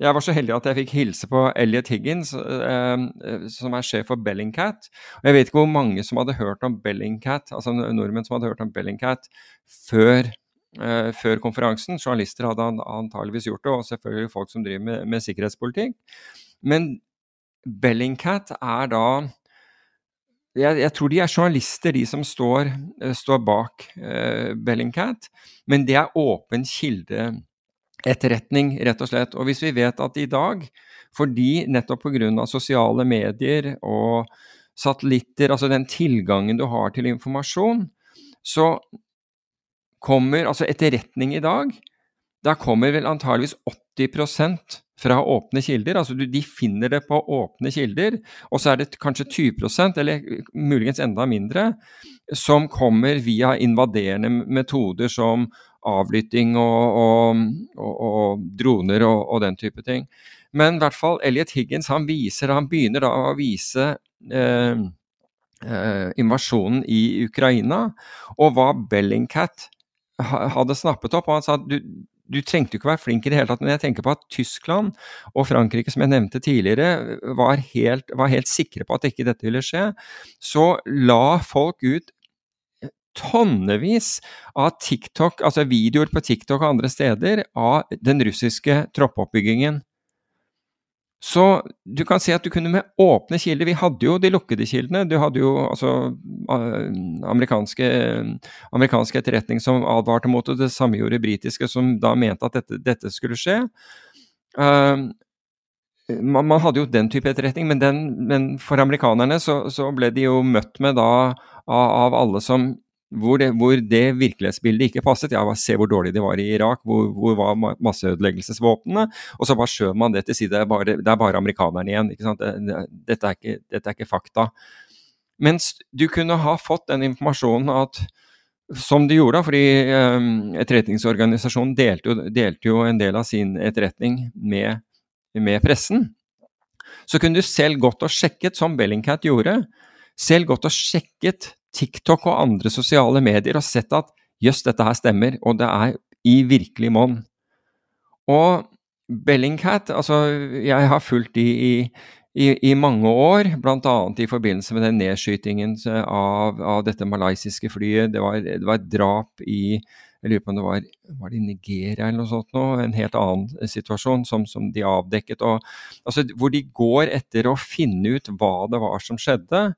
jeg var så heldig at jeg fikk hilse på Elliot Higgins, eh, som er sjef for Bellingcat. Og jeg vet ikke hvor mange som hadde hørt om Bellingcat, altså nordmenn som hadde hørt om Bellingcat før, eh, før konferansen. Journalister hadde antageligvis gjort det, og selvfølgelig folk som driver med, med sikkerhetspolitikk. Men Bellingcat er da jeg, jeg, tror de er journalister, de som står, uh, står bak uh, Bellingcat. Men det er åpen kildeetterretning, rett og slett. Og hvis vi vet at i dag, fordi nettopp pga. sosiale medier og satellitter, altså den tilgangen du har til informasjon, så kommer altså etterretning i dag Da kommer vel antageligvis 80 fra åpne kilder. Altså de finner det på åpne kilder, og så er det kanskje 20 eller muligens enda mindre, som kommer via invaderende metoder som avlytting og, og, og, og droner og, den type ting. Men i hvert fall Elliot Higgins han viser, han begynner da å vise eh, eh, invasjonen i Ukraina, og hva Bellingcat hadde snappet opp. og Han sa at du, trengte jo ikke være flink i det hele tatt, men jeg tenker på at Tyskland og Frankrike, som jeg nevnte tidligere, var helt, var helt sikre på at ikke dette ville skje. Så la folk ut tonnevis av TikTok, altså videoer på TikTok og andre steder av den russiske troppoppbyggingen. Så du kan si at du kunne med åpne kilder Vi hadde jo de lukkede kildene. Du hadde jo altså amerikanske, amerikanske etterretning som advarte mot det. Det samme gjorde britiske, som da mente at dette, dette skulle skje. Uh, man, man, hadde jo den type etterretning, men, den, men for amerikanerne så, så, ble de jo møtt med da av, av alle som hvor det, hvor det, virkelighetsbildet ikke passet. Ja, se hvor dårlig de var i Irak, hvor, hvor var masseødeleggelsesvåpnene? Og så bare skjøv man det til side. Det er bare, det er bare amerikanerne igjen. ikke sant? Det, dette, er ikke, dette, er ikke, fakta. Mens du kunne ha fått den informasjonen at som de gjorde, fordi um, Etterretningsorganisasjonen delte jo, delte jo, en del av sin etterretning med, med pressen. Så kunne du selv gått og sjekket, som Bellingcat gjorde, selv gått og sjekket TikTok og andre sosiale medier og sett at jøss, dette her stemmer, og det er i virkelig monn. Og Bellingcat, altså jeg har fulgt de i, i, i mange år, bl.a. i forbindelse med den nedskytingen av, av dette malaysiske flyet. Det var, det var, et drap i jeg lurer på om det var, var det i Nigeria eller noe sånt nå, en helt annen situasjon som, som de avdekket. Og, altså, hvor de går etter å finne ut hva det var som skjedde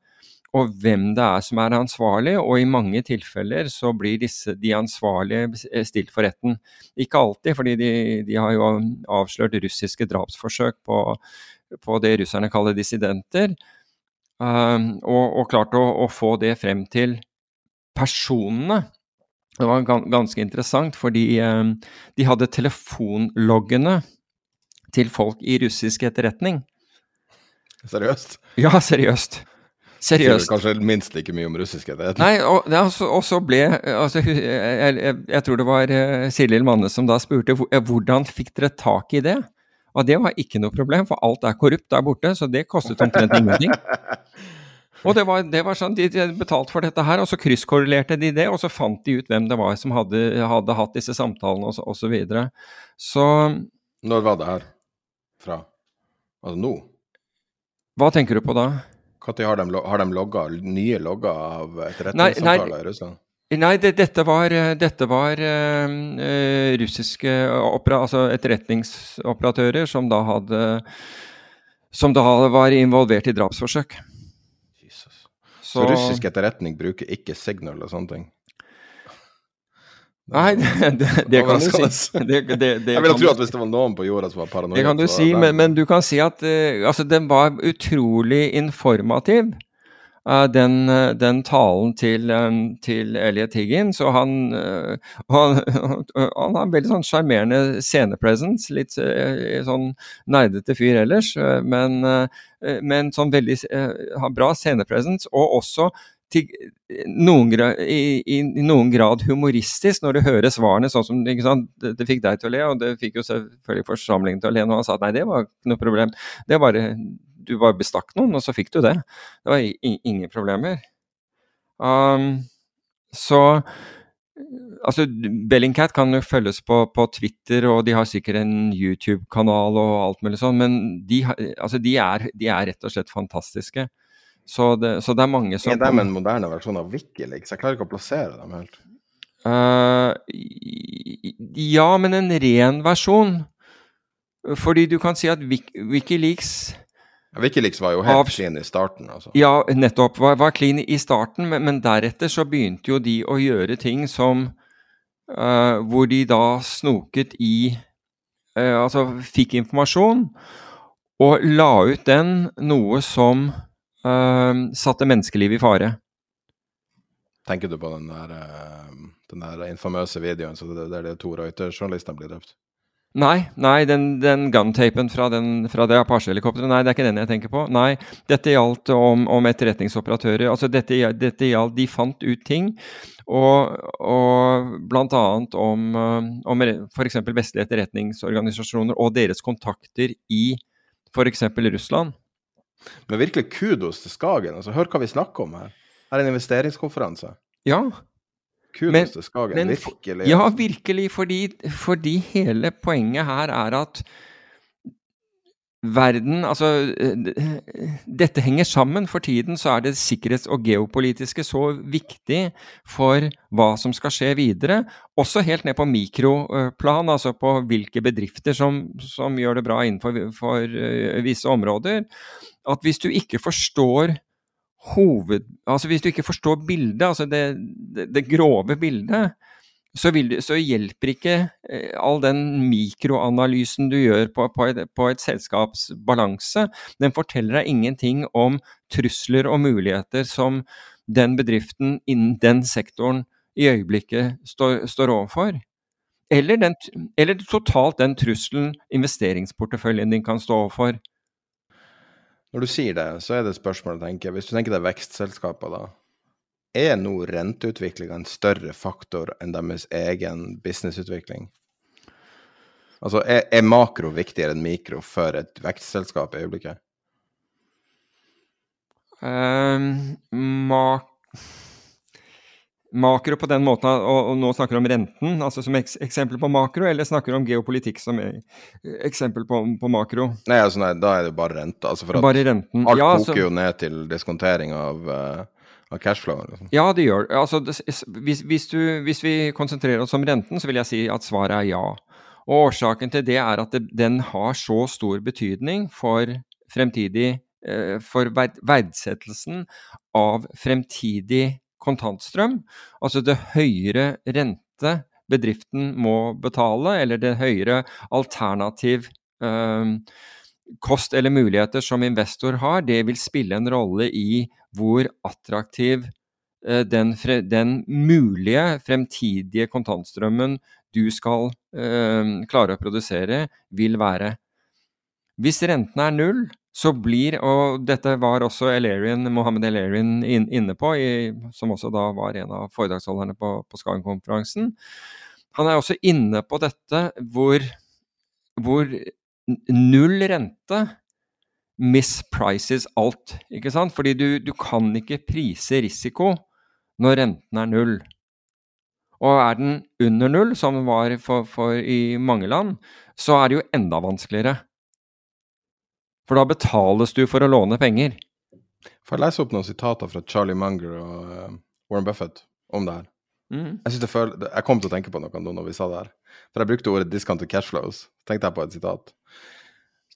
og hvem det er som er ansvarlig, og i mange tilfeller så blir disse, de ansvarlige stilt for retten. Ikke alltid, fordi de, de har jo avslørt russiske drapsforsøk på, på det russerne kaller dissidenter, um, og, og, klart å, å, få det frem til personene. Det var ganske interessant, fordi um, de hadde telefonloggene til folk i russisk etterretning. Seriøst? Ja, seriøst. Seriøst. Kanskje minst like mye om etterretning. Nei, og, altså, og, så ble altså, jeg, jeg, jeg, tror det var uh, Sirlil Manne som da spurte hvordan fikk dere tak i det? Og det var ikke noe problem, for alt er korrupt der borte, så det kostet omtrent ingenting. Og det var, det var, sånn, De betalte for dette her, og så krysskorrelerte de det, og så fant de ut hvem det var som hadde, hadde hatt disse samtalene osv. Så, og så, så Når var det her fra? Altså nå? Hva tenker du på da? Når har de, har de logga, nye logger av etterretningssamtaler i Russland? Nei, det, dette var, dette var uh, russiske opera, altså etterretningsoperatører som da hadde Som da var involvert i drapsforsøk. Jesus. Så, Så russisk etterretning bruker ikke signal og sånne ting? Nei, det, det, det kan du si. Jeg ville tro at hvis det var noen på jorda som var paranoid Det kan du si, men, men, du kan si at uh, altså, den var utrolig informativ. Uh, den, uh, den, talen til, um, til Elliot Higgins, og han, han, han har en veldig sånn sjarmerende scenepresence. Litt sånn nerdete fyr ellers, men, men sånn veldig bra scenepresence. Og også til noen grad, i, i, noen grad humoristisk når du hører svarene sånn som? Det, det, fikk deg til å le, og det fikk jo selvfølgelig forsamlingen til å le når han sa at nei, det var ikke noe problem. Det var, du bare bestakk noen, og så fikk du det. Det var ingen problemer. Um, så altså, Bellingcat kan jo følges på, på, Twitter, og de har sikkert en YouTube-kanal og alt mulig sånn, men de, altså, de, er, de, er, rett og slett fantastiske. Så det, så det er mange som Er de en moderne versjon av Wikileaks? Jeg klarer ikke å plassere dem helt. Uh, ja, men en ren versjon. Fordi du kan si at Wikileaks Wikileaks var jo helt av, clean i starten. altså. Ja, nettopp. Var, var clean i starten, men, men, deretter så begynte jo de å gjøre ting som uh, Hvor de da snoket i uh, Altså fikk informasjon og la ut den noe som satte menneskelivet i fare. Tenker du på den der, den der infamøse videoen der de to Reuter-journalistene blir drept? Nei, nei, den, den guntapen fra, fra det Apache-helikopteret, nei, det er ikke den jeg tenker på. Nei, dette gjaldt om, om etterretningsoperatører. Altså, dette, dette, gjaldt De fant ut ting, og, og bl.a. om, eh, om f.eks. vestlige etterretningsorganisasjoner og deres kontakter i f.eks. Russland. Men virkelig kudos til Skagen. altså Hør hva vi snakker om her. Her er en investeringskonferanse. Ja, Kudos til Skagen, men, virkelig. Ja, virkelig. Fordi, fordi, hele poenget her er at verden Altså, dette henger sammen. For tiden så er det sikkerhets- og geopolitiske så viktig for hva som skal skje videre. Også helt ned på mikroplan, altså på hvilke bedrifter som, som gjør det bra innenfor for, uh, visse områder. At hvis du ikke forstår hoved... Altså hvis du ikke forstår bildet, altså det, det, det grove bildet, så, vil, så, hjelper ikke eh, all den mikroanalysen du gjør på, på, et, på et selskaps balanse. Den forteller deg ingenting om trusler og muligheter som den bedriften innen den sektoren i øyeblikket står, står overfor. Eller, den, eller totalt den trusselen investeringsporteføljen din kan stå overfor. Når du sier det, så er det et spørsmål å tenke. Hvis du tenker deg vekstselskaper, da. Er nå renteutviklinga en større faktor enn deres egen businessutvikling? Altså, er, er makro viktigere enn mikro for et vekstselskap i øyeblikket? Um, mak makro på den måten, og, og nå snakker du om renten altså som eks eksempel på makro, eller snakker du om geopolitikk som eksempel på, på makro? Nei, altså nei, da er det bare rente. Altså for at bare renten. alt ja, koker altså, jo ned til diskontering av, uh, av cashflow. Liksom. Ja, det gjør. Altså, hvis, hvis, du, hvis, vi konsentrerer oss om renten, så vil jeg si at svaret er ja. Og årsaken til det er at det, den har så stor betydning for fremtidig eh, for verdsettelsen av fremtidig kontantstrøm, altså det høyere rente bedriften må betale, eller det høyere alternativ kost eller muligheter som investor har, det vil spille en rolle i hvor attraktiv øh, den, den, mulige fremtidige kontantstrømmen du skal øh, klare å produsere, vil være. Hvis renten er null, så blir, og dette var også Elerian, Mohammed Elarian inne på, i, som også da var en av foredragsholderne på, på Skagen-konferansen. Han er også inne på dette hvor, hvor null rente misprices alt, ikke sant? Fordi du, du kan ikke prise risiko når renten er null. Og er den under null, som den var for, for i mange land, så er det jo enda vanskeligere. For da betales du for å låne penger. Får jeg lese opp noen sitater fra Charlie Munger og uh, Warren Buffett om det her? Mm. Jeg, det føl jeg kom til å tenke på noe når vi sa det her. For jeg brukte ordet 'discounted cash flows'. tenkte jeg på et sitat.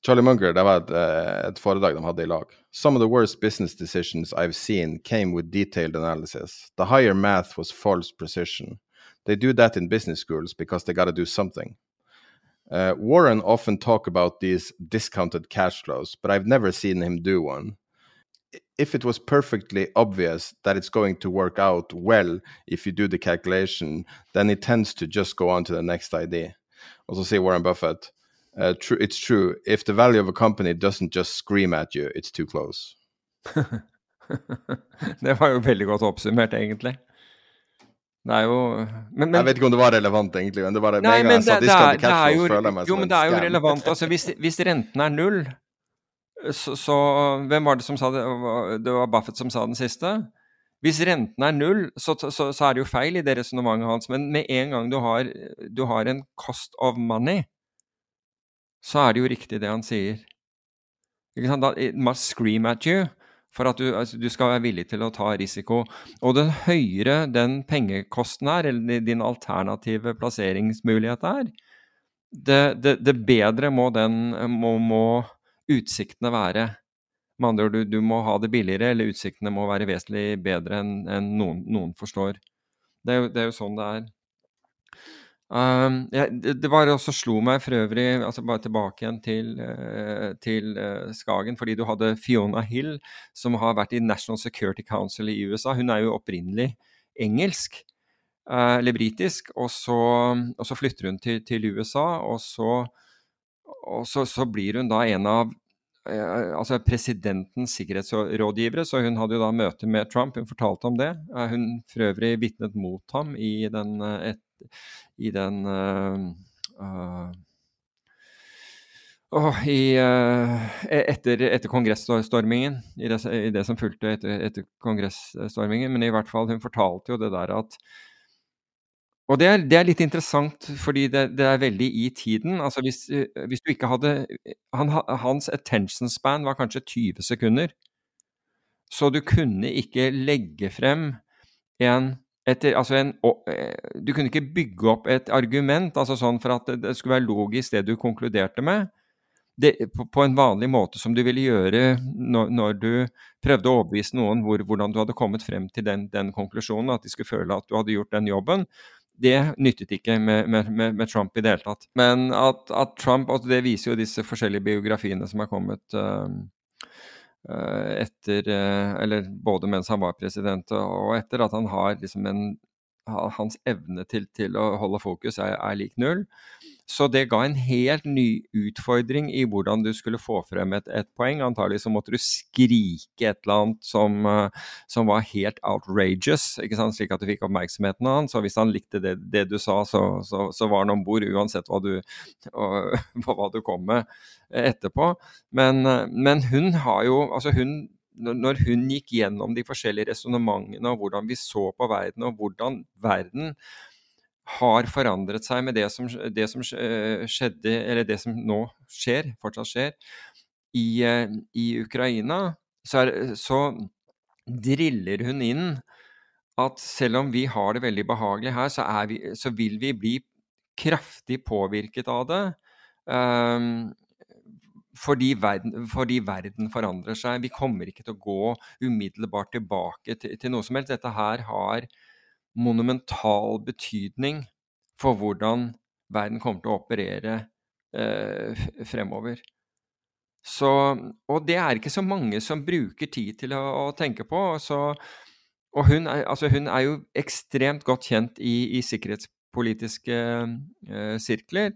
Charlie Munger, det var et, eh, et, foredrag de hadde i lag. Some of the worst business decisions I've seen came with detailed analysis. The higher math was false precision. They do that in business schools because they gotta do something. Uh, Warren often talk about these discounted cash flows, but I've never seen him do one. If it was perfectly obvious that it's going to work out well if you do the calculation, then it tends to just go on to the next idea. Also, say Warren Buffett, uh, true, it's true. If the value of a company doesn't just scream at you, it's too close. det var jo veldig godt oppsummert, egentlig. Det er jo men, men, Jeg vet ikke om det var relevant, egentlig. Men det var, nei, men det, det, er, det er jo, jo, men det er jo relevant. Altså, hvis, hvis renten er null, så, så, Hvem var det som sa det? Det var Buffett som sa den siste. Hvis renten er null, så, så, så er det jo feil i det resonnementet hans. Men med en gang du har, du har, en cost of money, så er det jo riktig det han sier. Ikke sant? Da, it must scream at you for at du, altså, du, skal være villig til å ta risiko. Og den høyere den pengekosten er, eller din alternative plasseringsmulighet er, det, det, det bedre må, den, må, må utsiktene være. Med andre ord, du, du, må ha det billigere, eller utsiktene må være vesentlig bedre enn en noen, noen, forstår. Det er, jo, det er, jo, sånn det er. Um, ja, det, det bare også slo meg for øvrig, altså bare tilbake igjen til, uh, til uh, Skagen, fordi du hadde Fiona Hill, som har vært i National Security Council i USA. Hun er jo opprinnelig engelsk, uh, eller britisk, og så, og så, flytter hun til, til USA, og, så, og så, så blir hun da en av altså presidentens sikkerhetsrådgivere, så hun hadde jo da møte med Trump. Hun fortalte om det. Hun for øvrig vitnet mot ham i den, et, i den uh, i, uh, etter, etter kongressstormingen, i det, i det, som fulgte etter, etter kongressstormingen. Men i hvert fall, hun fortalte jo det der at og det er, det er, litt interessant, fordi det, det, er veldig i tiden. Altså hvis, eh, hvis du ikke hadde han, Hans attention span var kanskje 20 sekunder. Så du kunne ikke legge frem en, etter, altså en eh, Du kunne ikke bygge opp et argument altså sånn for at det skulle være logisk det du konkluderte med, det, på, en vanlig måte som du ville gjøre når, når du prøvde å overbevise noen hvor, hvordan du hadde kommet frem til den, den konklusjonen, at de skulle føle at du hadde gjort den jobben det nyttet ikke med, med, med, Trump i det hele tatt. Men at, at Trump og Det viser jo disse forskjellige biografiene som er kommet uh, etter uh, Eller både mens han var president og etter, at han har liksom en Hans evne til, til å holde fokus er, er lik null. Så det ga en helt ny utfordring i hvordan du skulle få frem et, et poeng. Antagelig så måtte du skrike et eller annet som, uh, som var helt outrageous, slik at du fikk oppmerksomheten av han. Så hvis han likte det, det du sa, så, så, så var han om bord uansett hva du, og, hva du kom med etterpå. Men, uh, men hun har jo Altså, hun når hun gikk gjennom de forskjellige resonnementene og hvordan vi så på verden, og hvordan verden har forandret seg med det som, det som, eh, skjedde, eller det som nå skjer, fortsatt skjer, i, eh, i Ukraina, så, er, så, driller hun inn at selv om vi har det veldig behagelig her, så, vi, så vil vi bli kraftig påvirket av det. Um, fordi verden, fordi verden, forandrer seg. Vi kommer ikke til å gå umiddelbart tilbake til, til noe som helst. Dette her har monumental betydning for hvordan verden kommer til å operere eh, fremover. Så, og det er ikke så mange som bruker tid til å, å tenke på. Så, og hun er, altså hun er, jo ekstremt godt kjent i, i sikkerhetspolitiske eh, sirkler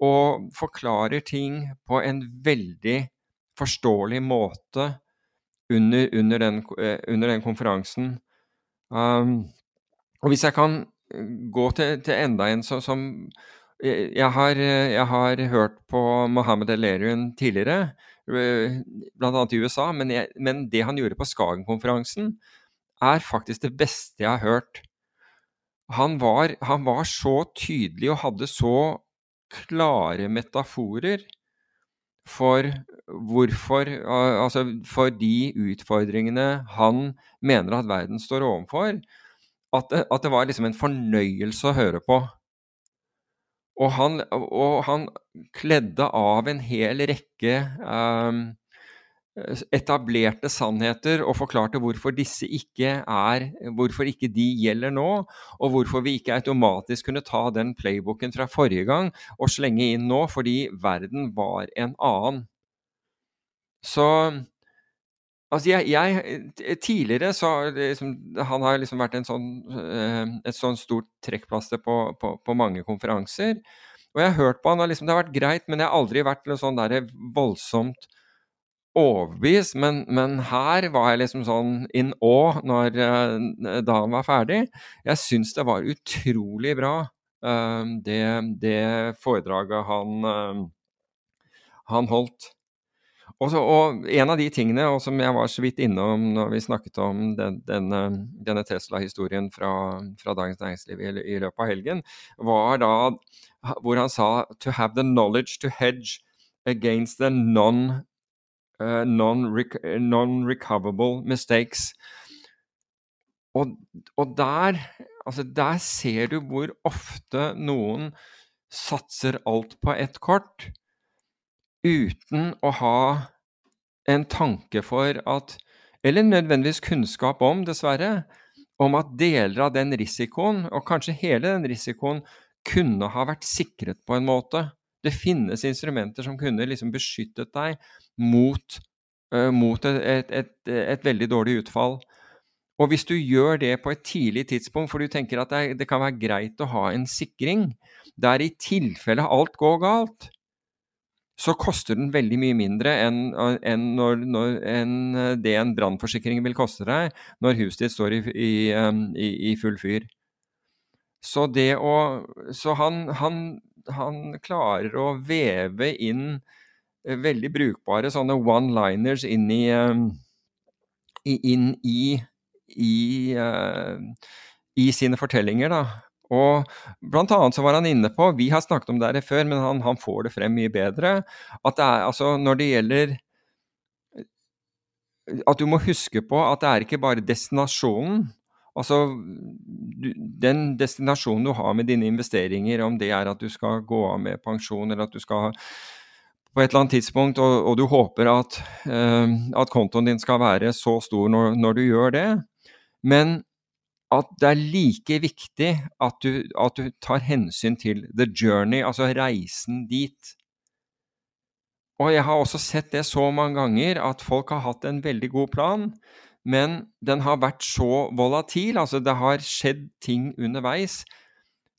og forklarer ting på en veldig forståelig måte under, under, den, eh, under den, konferansen. Um, og hvis jeg kan eh, gå til, til enda en så, som eh, jeg har, eh, jeg har, hørt på Mohammed El-Eriun tidligere, bl.a. i USA, men, jeg, men, det han gjorde på Skagen-konferansen, er faktisk det beste jeg har hørt. Han var, han var, så tydelig og hadde så klare metaforer for hvorfor Altså for de utfordringene han mener at verden står overfor at det, at det var liksom en fornøyelse å høre på. Og han, og han kledde av en hel rekke um, etablerte sannheter og forklarte hvorfor disse ikke er Hvorfor ikke de gjelder nå, og hvorfor vi ikke automatisk kunne ta den playbooken fra forrige gang og slenge inn nå, fordi verden var en annen. Så Altså, jeg, jeg, Tidligere så liksom, Han har liksom vært sånn, eh, et sånn stort trekkplaster på, på, på, mange konferanser. Og jeg har hørt på han, og liksom, det har vært greit, men jeg har aldri vært noe sånn der voldsomt overbevist. Men, men, her var jeg liksom sånn in awe når, eh, da han var ferdig. Jeg syns det var utrolig bra, det, det, foredraget han, han holdt. Og, så, og, en av de tingene, og som jeg var så vidt innom når vi snakket om den, denne, denne Tesla-historien fra, fra, Dagens Næringsliv i, i, løpet av helgen, var da hvor han sa to have the knowledge to hedge against the non, uh, non-recoverable mistakes. Og, og der, altså der ser du hvor ofte noen satser alt på ett kort uten å ha en tanke for at Eller nødvendigvis kunnskap om, dessverre, om at deler av den risikoen, og kanskje hele den risikoen, kunne ha vært sikret på en måte. Det finnes instrumenter som kunne liksom beskyttet deg mot, uh, mot et, et, et, et, veldig dårlig utfall. Og hvis du gjør det på et tidlig tidspunkt, for du tenker at det, det kan være greit å ha en sikring, der i tilfelle alt går galt, så koster den veldig mye mindre enn, enn, når, når, enn det en brannforsikring vil koste deg når huset ditt står i, i, i, i full fyr. Så, å, så han, han, han, klarer å veve inn eh, veldig brukbare sånne one-liners inn i, inn i, i, uh, i sine fortellinger, da. Og blant annet så var han inne på, vi har snakket om det før, men han, han, får det frem mye bedre, at det er altså når det gjelder At du må huske på at det er ikke bare destinasjonen. Altså den destinasjonen du har med dine investeringer, om det er at du skal gå av med pensjon, eller at du skal på et eller annet tidspunkt, og, og du håper at, uh, at, kontoen din skal være så stor når, når du gjør det. Men at det er like viktig at du, at du, tar hensyn til the journey, altså reisen dit. Og jeg har også sett det så mange ganger at folk har hatt en veldig god plan, men den har vært så volatil, altså det har skjedd ting underveis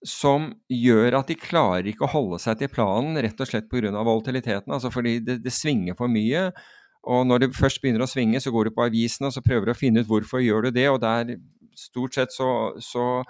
som gjør at de klarer ikke å holde seg til planen, rett og slett pga. volatiliteten, altså fordi det, det svinger for mye. Og når det først begynner å svinge, så går du på avisen og så prøver du å finne ut hvorfor gjør du det, og der stort sett så, så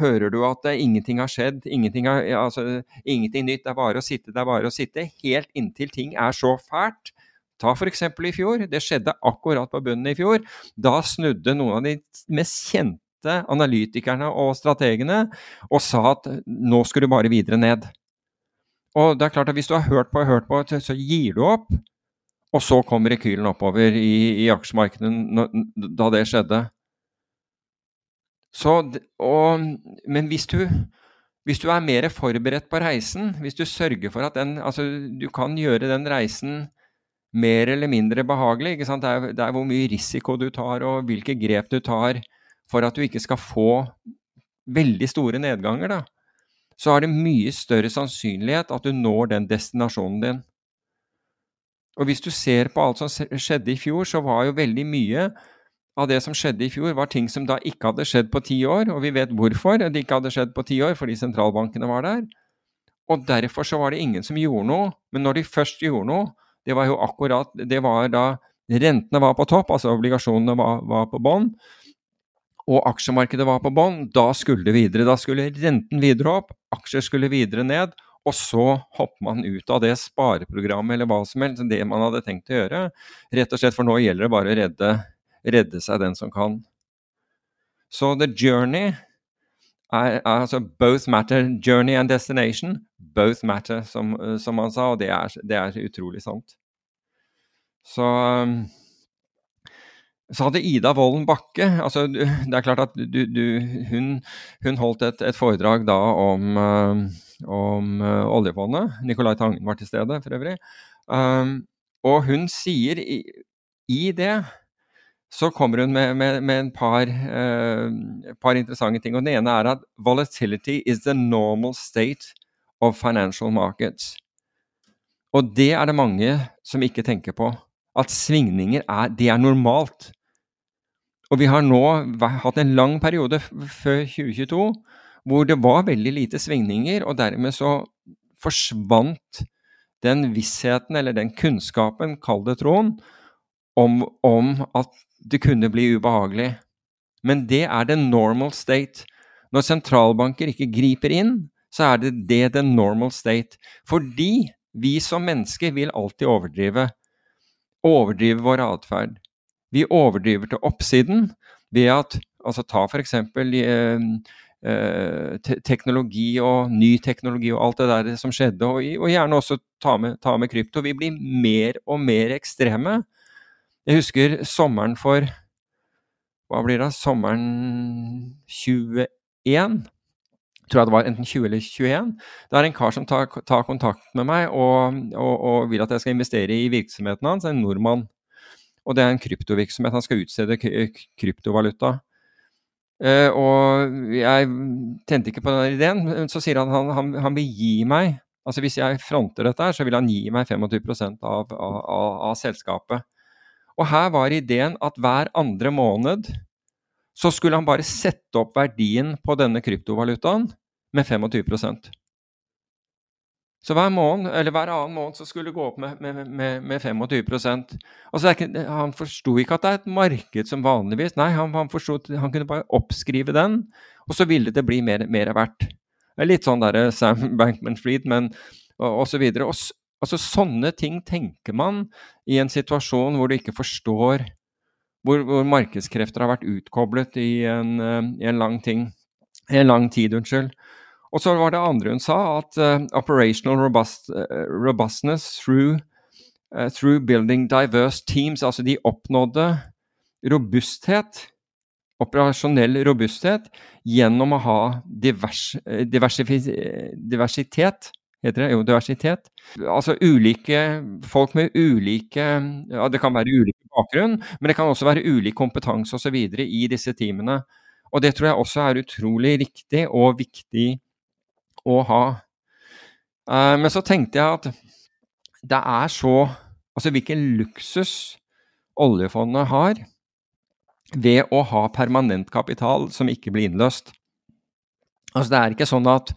hører du at ingenting har skjedd, ingenting, har, altså, ingenting, nytt, det er bare å sitte, det er bare å sitte. Helt inntil ting er så fælt. Ta f.eks. i fjor, det skjedde akkurat på bunnen i fjor. Da snudde noen av de mest kjente analytikerne og strategene og sa at nå skulle du bare videre ned. Og det er klart at Hvis du har hørt på og hørt på, så gir du opp. Og så kommer rekylen oppover i, i aksjemarkedet da det skjedde. Så, og, men hvis du, hvis du er mer forberedt på reisen, hvis du sørger for at den Altså, du kan gjøre den reisen mer eller mindre behagelig. Det er, det er, hvor mye risiko du tar, og hvilke grep du tar for at du ikke skal få veldig store nedganger. da. Så er det mye større sannsynlighet at du når den destinasjonen din. Og hvis du ser på alt som skjedde i fjor, så var jo veldig mye av det som skjedde i fjor, var ting som da ikke hadde skjedd på ti år. Og vi vet hvorfor det ikke hadde skjedd på ti år, fordi sentralbankene var der. Og derfor så var det ingen som gjorde noe. Men når de først gjorde noe, det var jo akkurat Det var da rentene var på topp, altså obligasjonene var, var på bånn, og aksjemarkedet var på bånn, da skulle det videre. Da skulle renten videre opp, aksjer skulle videre ned. Og så hopper man ut av det spareprogrammet eller hva som helst, det man hadde tenkt å gjøre. Rett og slett, for nå gjelder det bare å redde redde seg den som kan. Så the journey er, altså both matter. Journey and destination. Both matter, som, som han sa, og det er, det er utrolig sant. Så um, så hadde Ida Wolden Bakke altså Det er klart at du, du, hun, hun, holdt et, et, foredrag da om, um, om uh, oljefondet. Nicolai Tangen var til stede, for øvrig. Um, og hun sier i, i det så kommer hun med, med, med en par, uh, par, interessante ting. og Den ene er at volatility is the normal state of financial markets. Og det er det mange som ikke tenker på. At svingninger er, det er normalt. Og vi har nå hatt en lang periode før 2022 hvor det var veldig lite svingninger, og dermed så forsvant den vissheten, eller den kunnskapen, kall det troen, om, om at det kunne bli ubehagelig. Men det er the normal state. Når sentralbanker ikke griper inn, så er det det the normal state. Fordi vi som mennesker vil alltid overdrive. Overdrive vår atferd. Vi overdriver til oppsiden ved at altså Ta f.eks. Eh, eh, teknologi og ny teknologi og alt det der som skjedde, og, og gjerne også ta med, ta med, krypto. Vi blir mer og mer ekstreme. Jeg husker sommeren for Hva blir det? Sommeren 21? tror jeg det var enten 20 eller 21. Det er en kar som tar, tar kontakt med meg og, og, og, vil at jeg skal investere i virksomheten hans, en nordmann. Og det er en kryptovirksomhet. Han skal utstede kryptovaluta. Uh, og jeg tente ikke på den ideen, men så sier han han, han, han, vil gi meg Altså hvis jeg fronter dette her, så vil han gi meg 25 av, av, av, av selskapet. Og her var ideen at hver andre måned så skulle han bare sette opp verdien på denne kryptovalutaen med 25% Så hver måned, eller hver annen måned så skulle det gå opp med, med, med, med 25% altså ikke, Han forsto ikke at det er et marked som vanligvis. Nei, han, han, forstod, han kunne bare oppskrive den, og så ville det bli mer, mer verdt. Er litt sånn derre Sam Bankman-Fried, men og, og så videre. Og, altså, sånne ting tenker man i en situasjon hvor du ikke forstår hvor, hvor, markedskrefter har vært utkoblet i en, uh, i en lang, ting, en lang tid. unnskyld. Og så var det andre hun sa, at uh, operational robust, uh, robustness through, through, building diverse teams, altså de oppnådde robusthet, operasjonell robusthet, gjennom å ha divers, diversitet heter det, jo diversitet. Altså ulike folk med ulike ja, Det kan være ulike bakgrunn, men det kan også være ulik kompetanse osv. i disse teamene. Og det tror jeg også er utrolig riktig og viktig å ha. Uh, men så tenkte jeg at det er så Altså hvilken luksus oljefondet har ved å ha permanent kapital som ikke blir innløst. Altså det er ikke sånn at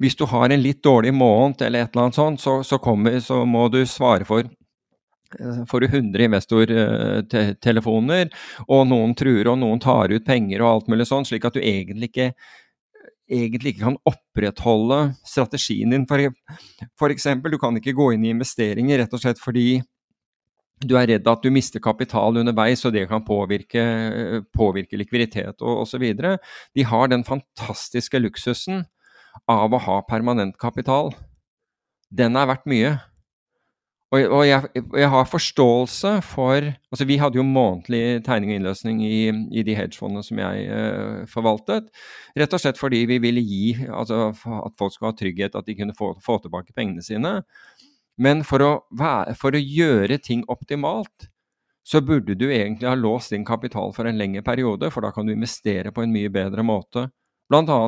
hvis du har en litt dårlig måned eller et eller annet sånt, så, så, kommer, så må du svare for eh, får du 100 investortelefoner, og noen truer og noen tar ut penger og alt mulig sånn, slik at du egentlig ikke, egentlig ikke kan opprettholde strategien din. Eksempel, du kan ikke gå inn i investeringer rett og slett fordi du er redd at du mister kapital underveis, og det kan påvirke, påvirke likviditet og osv. De har den fantastiske luksusen av å ha permanent kapital, den er verdt mye. Og, og jeg, jeg, har forståelse for altså Vi hadde jo månedlig tegning og innløsning i, i de hedgefondene som jeg eh, forvaltet. Rett og slett fordi vi ville gi altså, at folk skulle ha trygghet, at de kunne få, få tilbake pengene sine. Men for å, være, for å, gjøre ting optimalt, så burde du egentlig ha låst din kapital for en lengre periode, for da kan du investere på en mye bedre måte bl.a.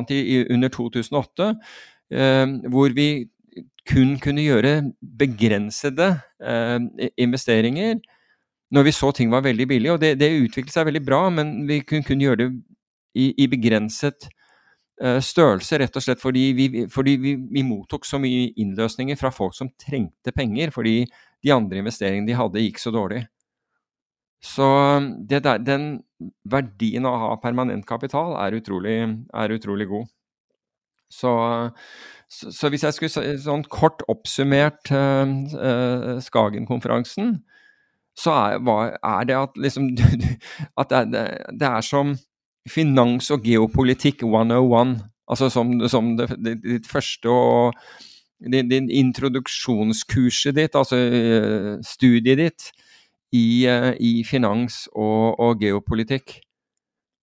under 2008, eh, hvor vi kun kunne gjøre begrensede eh, investeringer når vi så ting var veldig billige. Og det, det utviklet seg veldig bra, men vi kunne kun gjøre det i, i begrenset eh, størrelse, rett og slett fordi, vi, fordi vi, vi, mottok så mye innløsninger fra folk som trengte penger, fordi de andre investeringene de hadde, gikk så dårlig. Så der, den verdien av å ha permanent kapital er utrolig, er utrolig god. Så, så, så, hvis jeg skulle sånn kort oppsummert eh, Skagen-konferansen, så er, er, det at liksom At det, det, er som finans og geopolitikk 101. Altså som, som det, det, ditt første og din introduksjonskurset ditt, altså uh, studiet ditt i, eh, i finans og, og, geopolitikk.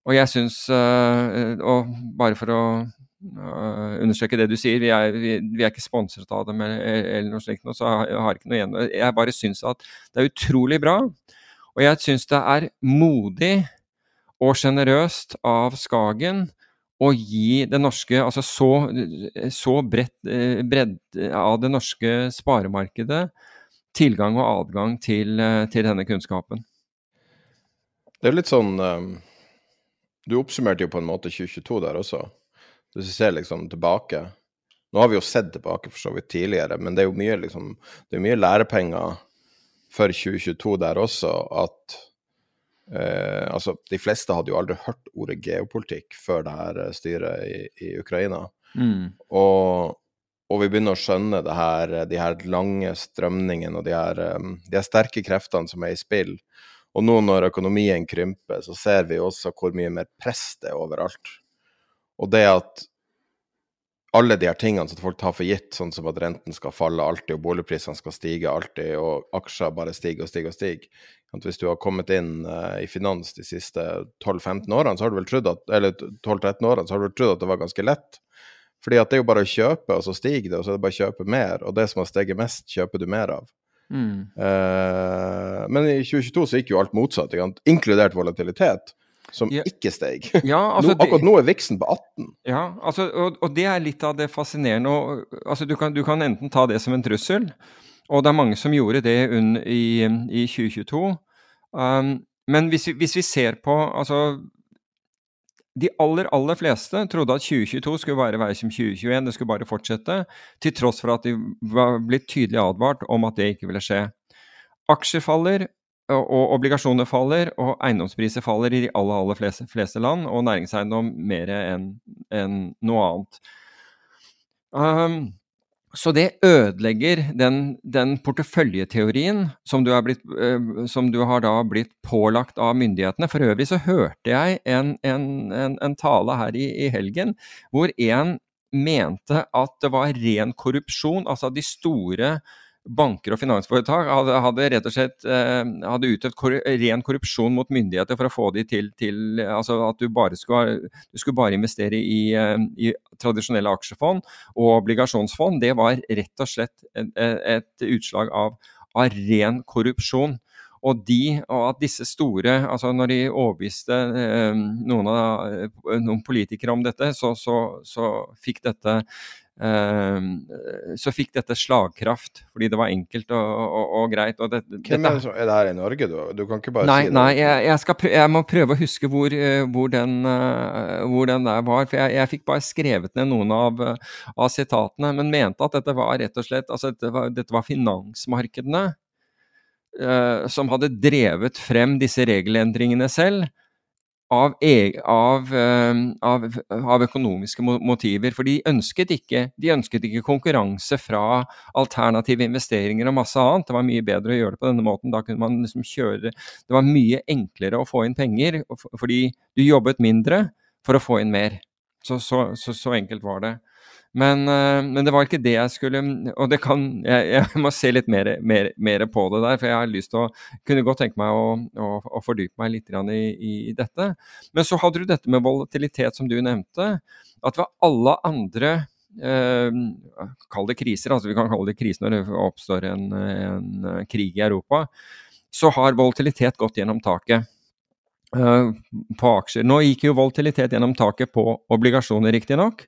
Og jeg syns eh, Og bare for å uh, understreke det du sier, vi er, vi, vi er ikke sponset av dem eller, eller noe slikt, så jeg har ikke noe igjen. Jeg bare syns at det er utrolig bra. Og jeg syns det er modig og sjenerøst av Skagen å gi det norske Altså så, så bredt, bredt av det norske sparemarkedet tilgang og adgang til, eh, til denne kunnskapen. Det er litt sånn um, Du oppsummerte jo på en måte 2022 der også. Hvis du ser liksom tilbake Nå har vi jo sett tilbake for så vidt tidligere, men det er jo mye, liksom, det er mye lærepenger for 2022 der også at eh, altså, De fleste hadde jo aldri hørt ordet geopolitikk før det her styret i, i Ukraina. Mm. Og og vi begynner å skjønne her, de her lange strømningene og de her, de her sterke kreftene som er i spill. Og nå når økonomien krymper, så ser vi også hvor mye mer press det er overalt. Og det at alle de her tingene som folk tar for gitt, sånn som at renten skal falle alltid, og boligprisene skal stige alltid, og aksjer bare stiger og stiger og stiger. Hvis du har kommet inn uh, i finans de siste 12-13 årene, så har du vel trodd at, eller 12-13 årene, så har du vel trodd at det var ganske lett. Fordi at det er jo bare å kjøpe, og så stiger det, og så er det bare å kjøpe mer. Og det som har steget mest, kjøper du mer av. Mm. Uh, men i 2022 så gikk jo alt motsatt, inkludert volatilitet, som ja. ikke steg. Ja, altså, nå, akkurat nå er viksen på 18. Ja, altså, og, og, det er litt av det fascinerende. Og, altså, du, kan, du, kan, enten ta det som en trussel, og det er mange som gjorde det i, i 2022. Um, men hvis, hvis, vi ser på altså, de aller, aller fleste trodde at 2022 skulle bare være som 2021, det skulle bare fortsette, til tross for at de var blitt tydelig advart om at det ikke ville skje. Aksjer faller, og obligasjoner faller, og eiendomspriser faller i de aller, aller fleste, fleste land, og næringseiendom mer enn en noe annet. Um, så det ødelegger den, den porteføljeteorien som du, blitt, uh, som du, har da blitt pålagt av myndighetene. For øvrig så hørte jeg en, en, en, en tale her i, i, helgen hvor en mente at det var ren korrupsjon. Altså de store banker og finansforetak hadde, hadde rett og slett eh, hadde utøvd ren korrupsjon mot myndigheter for å få de til, til altså at du bare skulle, du skulle bare investere i, eh, i, tradisjonelle aksjefond og obligasjonsfond. Det var rett og slett et, et utslag av, av, ren korrupsjon. Og, de, og at disse store altså Når de overbeviste eh, noen, noen politikere om dette, så, så, så fikk dette så fikk dette slagkraft, fordi det var enkelt og, og, og greit. Og det, Hvem er, det, er det her i Norge, du? Du kan ikke bare nei, si det? Nei, jeg, jeg, prøve, jeg, må prøve å huske hvor, eh, hvor, den, eh, hvor den, der var. For jeg, jeg, fikk bare skrevet ned noen av, av, sitatene, men mente at dette var rett og slett altså dette, var, dette var finansmarkedene uh, som hadde drevet frem disse regelendringene selv av, av, ehm, av, av, økonomiske motiver. For de ønsket, ikke, de ønsket ikke konkurranse fra alternative investeringer og masse annet. Det var mye bedre å gjøre det på denne måten. Da kunne man liksom kjøre Det var mye enklere å få inn penger, fordi du jobbet mindre for å få inn mer. Så, så, så, så enkelt var det. Men, eh, men, det var ikke det jeg skulle Og det kan Jeg, jeg må se litt mer, mer, mer, på det der, for jeg har lyst til å Kunne godt tenke meg å, å, å fordype meg litt i, i, dette. Men så hadde du dette med volatilitet, som du nevnte. At ved alle andre eh, Kall det kriser, altså vi kan kalle det krise når det oppstår en, en krig i Europa. Så har volatilitet gått gjennom taket. eh, på aksjer. Nå gikk jo volatilitet gjennom taket på obligasjoner, riktignok,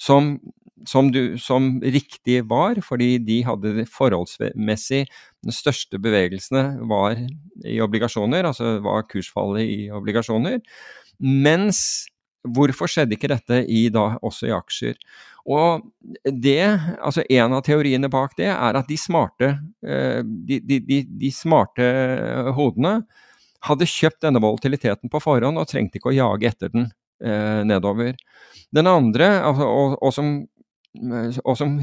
som som, du, som riktig var, fordi de hadde forholdsmessig De største bevegelsene var i obligasjoner, altså var kursfallet i obligasjoner. Mens hvorfor skjedde ikke dette i, da, også i aksjer? Og det, altså En av teoriene bak det er at de smarte, de, de, de, de smarte hodene hadde kjøpt denne volatiliteten på forhånd og trengte ikke å jage etter den eh, nedover. Den andre, altså, og, og, som og som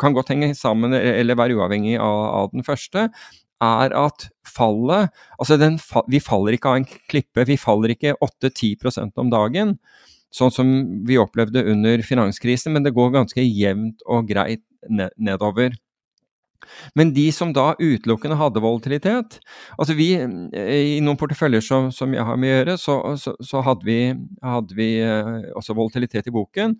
kan godt henge sammen eller være uavhengig av, av den første, er at fallet Altså, den, vi faller ikke av en klippe, vi faller ikke 8-10% om dagen, sånn som vi opplevde under finanskrisen, men det går ganske jevnt og greit nedover. Men de som da utelukkende hadde volatilitet altså vi, I noen porteføljer som, som jeg har med å gjøre, så, så, så hadde, vi, hadde vi eh, også volatilitet i boken.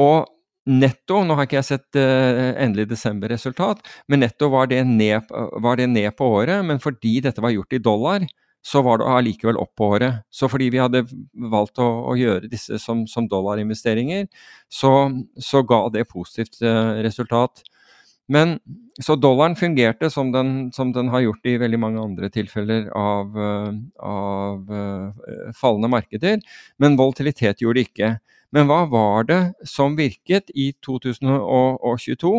Og netto, nå har ikke jeg sett uh, endelig desemberresultat, men netto var det, ned, var det, ned, på året. Men fordi dette var gjort i dollar, så var det allikevel opp på året. Så fordi vi hadde valgt å, å gjøre disse som, som dollarinvesteringer, så, så, ga det positivt uh, resultat. Men Så dollaren fungerte som den, som den, har gjort i veldig mange andre tilfeller av, uh, av fallende markeder, men volatilitet gjorde det ikke. Men hva var det som virket i 2022,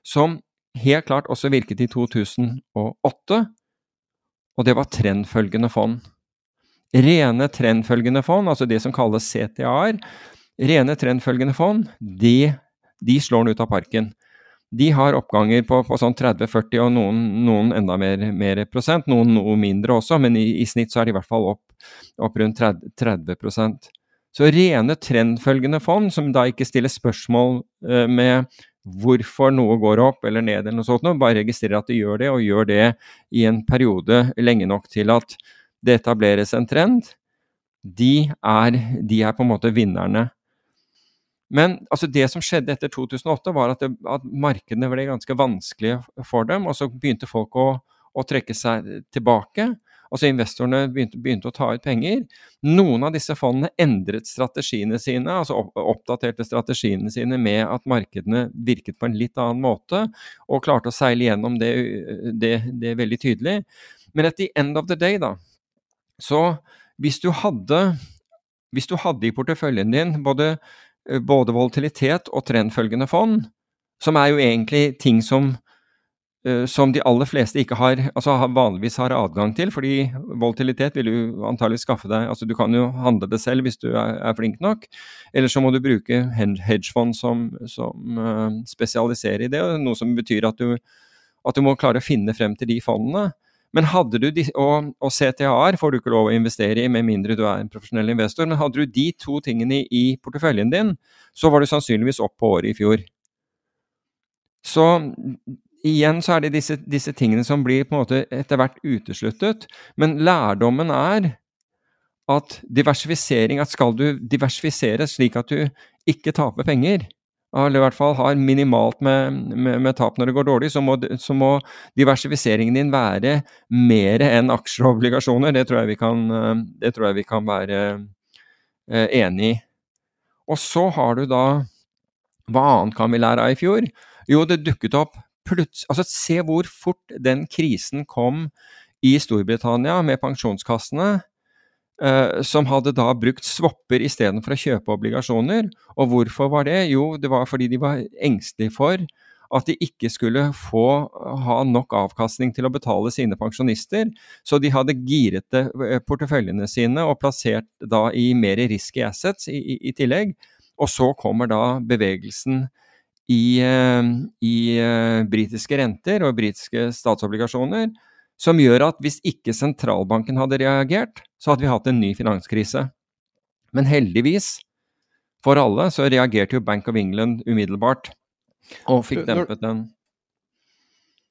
som helt klart også virket i 2008? Og det var trendfølgende fond. Rene trendfølgende fond, altså det som kalles CTA-er, rene trendfølgende fond, de, de slår den ut av parken. De har oppganger på, på sånn 30-40 og noen, noen enda mer, mer, prosent, noen noe mindre også, men i, i, snitt så er de i hvert fall opp, opp rundt 30, 30 Så rene trendfølgende fond, som da ikke stiller spørsmål uh, med hvorfor noe går opp eller ned, eller noe sånt, bare registrerer at det gjør det, og gjør det i en periode lenge nok til at det etableres en trend, de er, de er på en måte vinnerne. Men altså, det som skjedde etter 2008, var at, det, at, markedene ble ganske vanskelige for dem. Og så begynte folk å, å trekke seg tilbake. Altså Investorene begynte, begynte, å ta ut penger. Noen av disse fondene endret strategiene sine, altså oppdaterte strategiene sine med at markedene virket på en litt annen måte, og klarte å seile gjennom det, det, det veldig tydelig. Men at the end of the day, da, så hvis du hadde, hvis du hadde i porteføljen din både Eh, både volatilitet og trendfølgende fond, som er jo egentlig ting som, som de aller fleste ikke har, altså vanligvis har adgang til. fordi volatilitet vil du antagelig skaffe deg altså Du kan jo handle det selv hvis du er, er flink nok. Eller så må du bruke hedgefond som, som uh, spesialiserer i det, noe som betyr at du, at du må klare å finne frem til de fondene. Men hadde du de, og, og CTA-er får du ikke lov å investere i med mindre du er en profesjonell investor, men hadde du de to tingene i porteføljen din, så var du sannsynligvis opp på året i fjor. Så igjen så er det disse, disse tingene som blir på en måte etter hvert utesluttet. Men lærdommen er at diversifisering at Skal du diversifisere slik at du ikke taper penger, eller i hvert fall har minimalt med, med, med, tap når det går dårlig, så må, så må, diversifiseringen din være mer enn aksjer og obligasjoner. Det tror jeg vi kan, jeg vi kan være eh, enig i. Og så har du da Hva annet kan vi lære av i fjor? Jo, det dukket opp Altså, se hvor fort den krisen kom i Storbritannia med pensjonskassene Uh, som hadde da brukt swapper istedenfor å kjøpe obligasjoner. Og hvorfor var det? Jo, det var fordi de var engstelige for at de ikke skulle få ha nok avkastning til å betale sine pensjonister. Så de hadde giret eh, porteføljene sine og plassert da i mer risky assets i, i, i tillegg. Og så kommer da bevegelsen i, uh, i uh, britiske renter og britiske statsobligasjoner som gjør at hvis ikke sentralbanken hadde reagert, så hadde vi hatt en ny finanskrise. Men heldigvis for alle så reagerte jo Bank of England umiddelbart og fikk dempet den.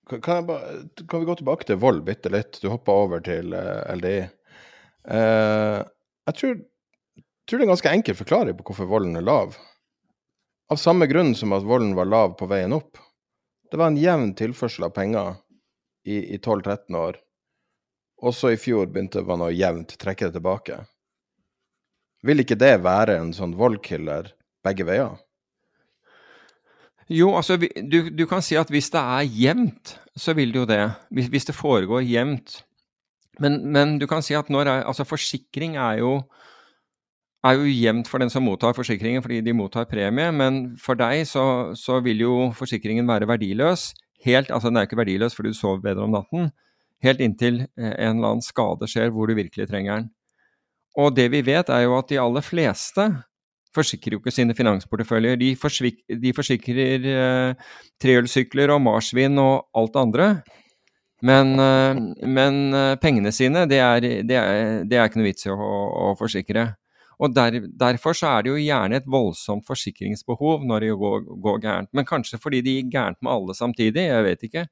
Kan, bare, kan, vi gå tilbake til vold bitte litt? Du hoppa over til eh, LDI. Uh, eh, jeg tror, tror, det er en ganske enkel forklaring på hvorfor volden er lav. Av samme grunn som at volden var lav på veien opp. Det var en jevn tilførsel av penger i, i 12-13 år. Også i fjor begynte man å jevnt trekke det tilbake. Vil ikke det være en sånn voldkiller begge veier? Jo, altså du, du, kan si at hvis det er jevnt, så vil det jo det. Hvis, hvis det foregår jevnt. Men, men, du kan si at når altså forsikring er jo, er jo jevnt for den som mottar forsikringen fordi de mottar premie, men for deg så, så vil jo forsikringen være verdiløs helt, altså Den er jo ikke verdiløs fordi du sover bedre om natten, helt inntil eh, en eller annen skade skjer hvor du virkelig trenger den. Og det vi vet, er jo at de aller fleste forsikrer jo ikke sine finansporteføljer. De, de forsikrer eh, trehjulssykler og marsvin og alt det andre. Men, eh, men eh, pengene sine, det er, det, er, det er, ikke noe vits i å, å forsikre. Og der, Derfor så er det jo gjerne et voldsomt forsikringsbehov når det går, går, gærent. Men kanskje fordi det gikk gærent med alle samtidig, jeg vet ikke.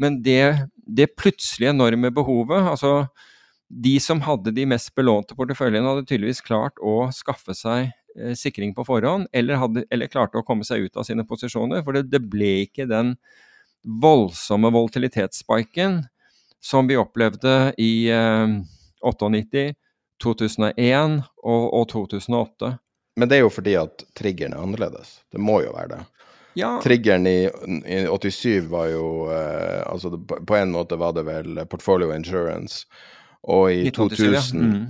Men det, det plutselig enorme behovet altså De som hadde de mest belånte porteføljene, hadde tydeligvis klart å skaffe seg eh, sikring på forhånd, eller, hadde, eller, klarte å komme seg ut av sine posisjoner. For det, det ble ikke den voldsomme volatilitetsspiken som vi opplevde i eh, 98 2001 og, og 2008. Men det er jo fordi at triggeren er annerledes. Det må jo være det. Ja. Triggeren i, i 87 var jo eh, Altså på en måte var det vel portfolio insurance, og i 2000 ja. Mm.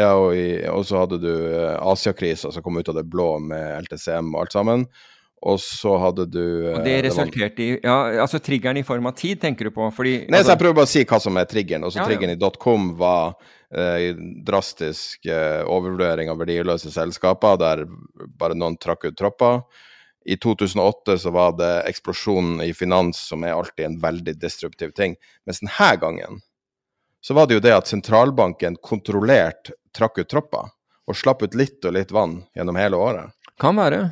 ja og, i, og, så hadde du eh, Asiakrisa som kom ut av det blå med LTCM og alt sammen. Og så hadde du Og det resulterte i Ja, altså triggeren i form av tid, tenker du på? Fordi Nei, altså, så jeg prøver bare å si hva som er triggeren. Og så ja, triggeren i .com var eh, drastisk eh, overvurdering av verdiløse selskaper, der bare noen trakk ut tropper. I 2008 så var det eksplosjonen i finans, som er alltid en veldig destruktiv ting. Mens denne gangen så var det jo det at sentralbanken kontrollert trakk ut tropper, og slapp ut litt og litt vann gjennom hele året. Kan være.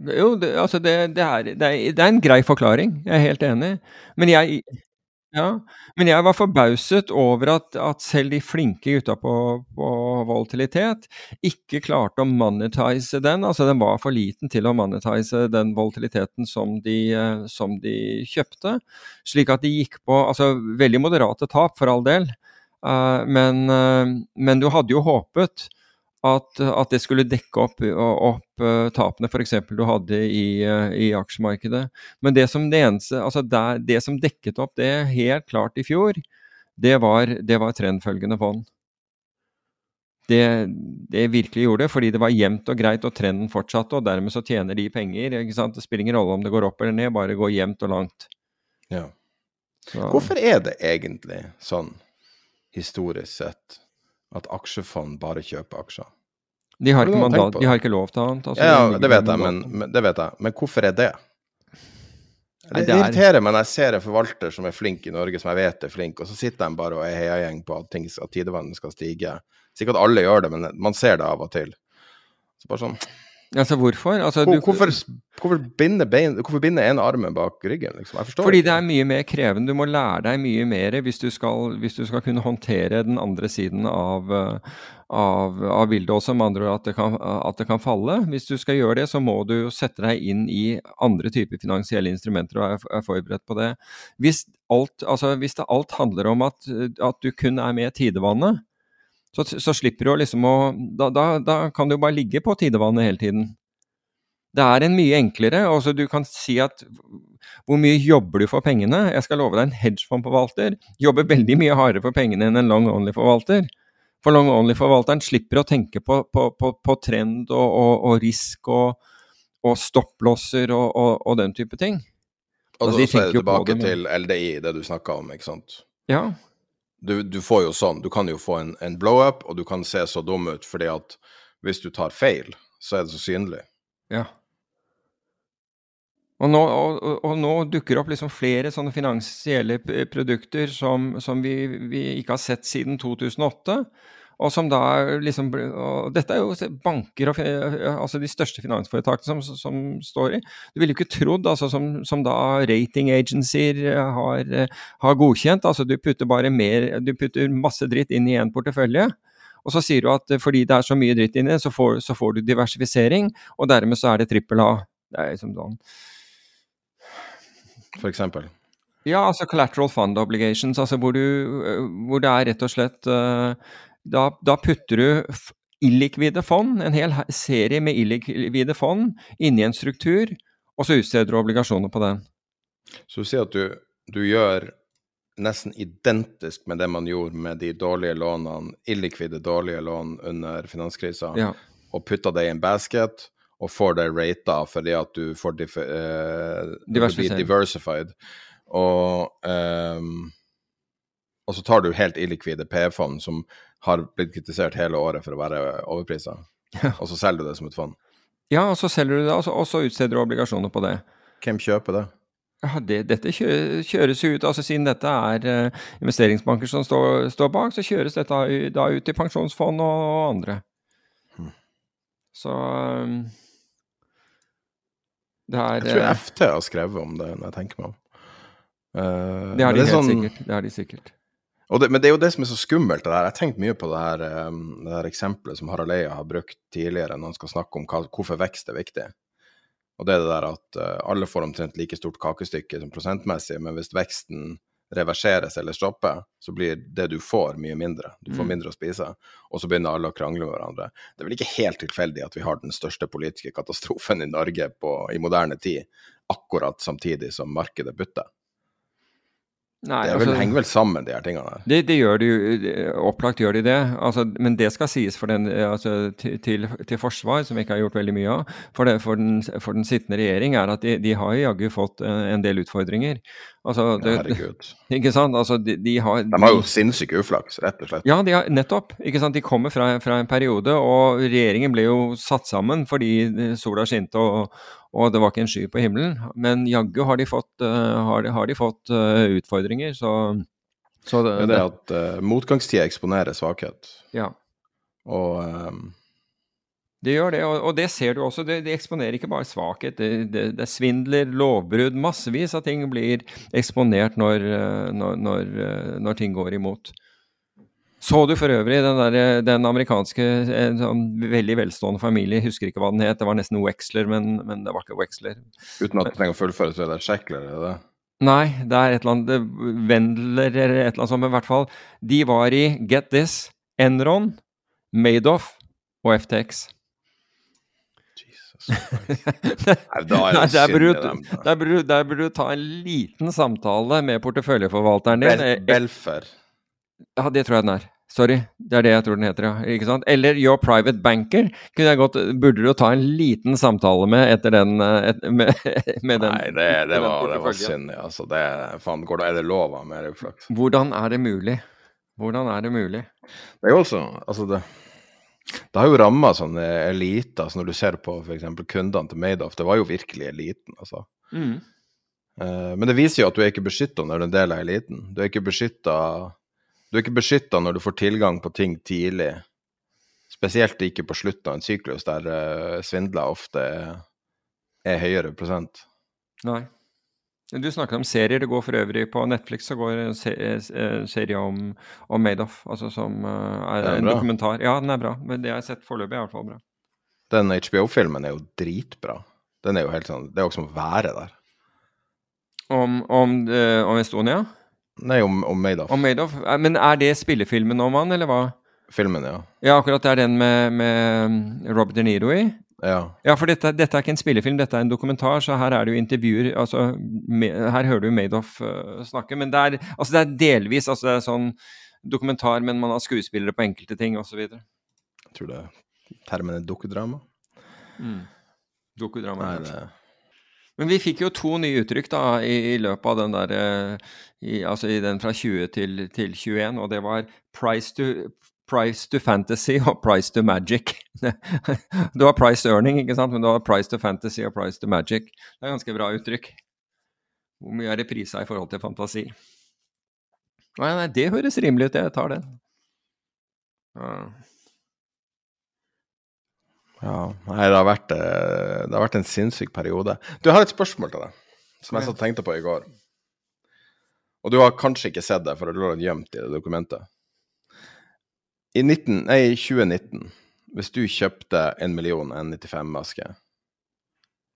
Jo, det, altså det, det, er, det, er, det, er, en grei forklaring. Jeg er helt enig. Men jeg, ja, men jeg var forbauset over at, at selv de flinke gutta på, på, volatilitet ikke klarte å monetize den. Altså den var for liten til å monetize den volatiliteten som de, eh, som de kjøpte. Slik at de gikk på altså veldig moderate tap, for all del. Uh, men, uh, men, du hadde jo håpet at, at, det skulle dekke opp, opp uh, tapene f.eks. du hadde i, uh, i, aksjemarkedet. Men det som, det, eneste, altså der, det som dekket opp det helt klart i fjor, det var, det var trendfølgende fond. Det, det, virkelig gjorde det, fordi det var jevnt og greit og trenden fortsatte, og dermed så tjener de penger. Det spiller ingen rolle om det går opp eller ned, bare gå jevnt og langt. Ja. Hvorfor er det egentlig sånn, historisk sett, at aksjefond bare kjøper aksjer. De har, ikke, mandat, de har ikke lov til annet. Altså, ja, det vet, jeg, men, men, det vet jeg. Men hvorfor er det? Det, det irriterer meg når jeg ser en forvalter som er flink i Norge, som jeg vet er flink, og så sitter de bare og er heiagjeng på at, ting, at tidevannet skal stige. Sikkert alle gjør det, men man ser det av og til. Så bare sånn Altså hvorfor? Altså, du, hvorfor, hvorfor, binde bein, hvorfor binde en armen bak ryggen? Liksom? Jeg forstår Fordi det er mye mer krevende. Du må lære deg mye mer hvis du skal, hvis du skal kunne håndtere den andre siden av, av, av bildet også, med andre ord at det, kan, at det kan falle. Hvis du skal gjøre det, så må du sette deg inn i andre typer finansielle instrumenter og er, er forberedt på det. Hvis alt, altså, hvis det alt handler om at, at du kun er med tidevannet, så, så, slipper du å liksom å da, da, da, kan du bare ligge på tidevannet hele tiden. Det er en mye enklere altså Du kan si at hvor mye jobber du for pengene? Jeg skal love deg en hedgefondforvalter jobber veldig mye hardere for pengene enn en long only-forvalter. For long only-forvalteren slipper å tenke på, på, på, på trend og, og, og, risk og, og stopplosser og, den type ting. Og altså, så er det tilbake det, men... til LDI, det du snakka om, ikke sant? Ja du, du, får jo sånn, du kan jo få en, en blow-up, og du kan se så dum ut fordi at hvis du tar feil, så er det så synlig. Ja. Og nå, og, og nå dukker det opp liksom flere sånne finansielle produkter som, som vi, vi, ikke har sett siden 2008. Og som da liksom og Dette er jo banker og altså de største finansforetakene som, som står i. Du ville jo ikke trodd, altså som, som da rating agencies har, har, godkjent. Altså du putter bare mer Du putter masse dritt inn i én portefølje. Og så sier du at fordi det er så mye dritt inni så får, så får du diversifisering, og dermed så er det trippel A. Det er liksom sånn For eksempel? Ja, altså collateral fund obligations, altså hvor, du, hvor det er rett og slett uh, da, da putter du illikvide fond, en hel serie med illikvide fond, inni en struktur, og så utsteder du obligasjoner på den. Så du sier at du, du gjør nesten identisk med det man gjorde med de dårlige lånene, illikvide dårlige lån under finanskrisa, ja. og putta det i en basket, og får det rata fordi at du får eh, diversified. Og, eh, og så tar du helt illikvide P-fond som har blitt kritisert hele året for å være overprisa, ja. og så selger du det som et fond. Ja, og så selger du det, og så utsteder du obligasjoner på det. Hvem kjøper det? Ja, det, Dette kjøres ut, altså siden dette er uh, investeringsbanker som står, står, bak, så kjøres dette da ut til pensjonsfond og, og andre. Hmm. Så um, det er Jeg tror uh, FT har skrevet om det, når jeg tenker meg om. Uh, det har de helt sånn, sikkert. Det har de sikkert. Det, men det er jo det som er så skummelt. det der. Jeg har tenkt mye på det her, um, det her eksempelet som Harald Eia har brukt tidligere når han skal snakke om hva, hvorfor vekst er viktig. Og det er det der at uh, alle får omtrent like stort kakestykke som prosentmessig, men hvis veksten reverseres eller stopper, så blir det du får, mye mindre. Du får mm. mindre å spise, og så begynner alle å krangle med hverandre. Det er vel ikke helt tilfeldig at vi har den største politiske katastrofen i Norge på, i moderne tid, akkurat samtidig som markedet butter. Nei, det vel, altså, henger vel sammen, de her tingene? Det, det gjør de jo, opplagt gjør de det. Altså, men det skal sies for den, altså, til, til, forsvar, som vi ikke har gjort veldig mye av, for, det, for, den, for den, sittende regjering, er at de, de har jaggu fått eh, en del utfordringer. Altså, det, Herregud. Ikke sant? Altså, de, de, har, de har jo sinnssyk uflaks, rett og slett. Ja, de har, nettopp. Ikke sant? De kommer fra, fra, en periode, og regjeringen ble jo satt sammen fordi sola skinte og, og det var ikke en sky på himmelen. Men jaggu har de fått, uh, har de, har de fått uh, utfordringer, så, så det, det, er at uh, motgangstid eksponerer svakhet. Ja. Og um... Det gjør det, og, og, det ser du også. Det, det eksponerer ikke bare svakhet. Det, det, det, er svindler, lovbrudd, massevis av ting blir eksponert når, når, når, når ting går imot. Så du for øvrig den, der, den amerikanske en sånn veldig velstående familie, husker ikke hva den het, det var nesten Wexler, men, men det var ikke Wexler. Uten at du trenger å fullføre, så er det Shackler, er det? Nei, det er et eller annet Wendler eller et eller annet sånt, men i hvert fall De var i, get this, Enron, Madoff og FTX. Nei, er det du, der, burde, du ta en liten samtale med porteføljeforvalteren din. Bel Belfer. Ja, det tror jeg den er. Sorry, det er det jeg tror den heter, ja. Ikke sant? Eller Your Private Banker kunne jeg godt, burde du ta en liten samtale med etter den eh, et, med, med den, Nei, det, det, var, det var synd, ja. Altså, det, faen, går det, er det lov av mer uflaks? Hvordan er det mulig? Hvordan er det mulig? Det er jo også Altså, det, det har jo ramma sånne eliter. Altså når du ser på f.eks. kundene til Madoff, det var jo virkelig eliten, altså. Mm. Uh, men det viser jo at du er ikke beskytta når du er en del av eliten. Du er ikke beskytta du er ikke beskytta når du får tilgang på ting tidlig. Spesielt ikke på slutten av en syklus, der uh, svindler ofte er, er, høyere prosent. Nei. Du snakker om serier. Det går for øvrig på Netflix så går en serie om, om Madoff, altså som uh, er, en bra. dokumentar. Ja, den er bra. Men det jeg har sett foreløpig, er i hvert fall bra. Den HBO-filmen er jo dritbra. Den er jo helt sånn, Det er jo som å være der. Om, om, uh, om Estonia? Nei, om, om Madoff. Om Madoff. Eh, men er det spillefilmen om han, eller hva? Filmen, ja. Ja, akkurat det er den med, med um, Robert De Niro i? Ja. ja, for dette, dette, er ikke en spillefilm, dette er en dokumentar, så her er det jo intervjuer altså, me, Her hører du Madoff uh, snakke, men det er, altså, det er delvis altså, det er sånn dokumentar, men man har skuespillere på enkelte ting osv. Jeg tror det termen er dokudrama. Mm. Dokudrama, Nei, det... Men vi fikk jo to nye uttrykk da, i, i løpet av den der i, altså i den fra 20 til, til 21, og det var price to, price to fantasy og price to magic. du har price to earning, ikke sant? men du har price to fantasy og price to magic. Det er ganske bra uttrykk. Hvor mye er det prisa i forhold til fantasi? Nei, nei, det høres rimelig ut, jeg tar den. Ja. Ja, nei, det har, vært, eh, det har vært en sinnssyk periode. Du, har et spørsmål til deg, som jeg så tenkte på i går. Og du har kanskje ikke sett det, for det lå gjemt i det dokumentet. I 19, nei, 2019, hvis du kjøpte en million N95-maske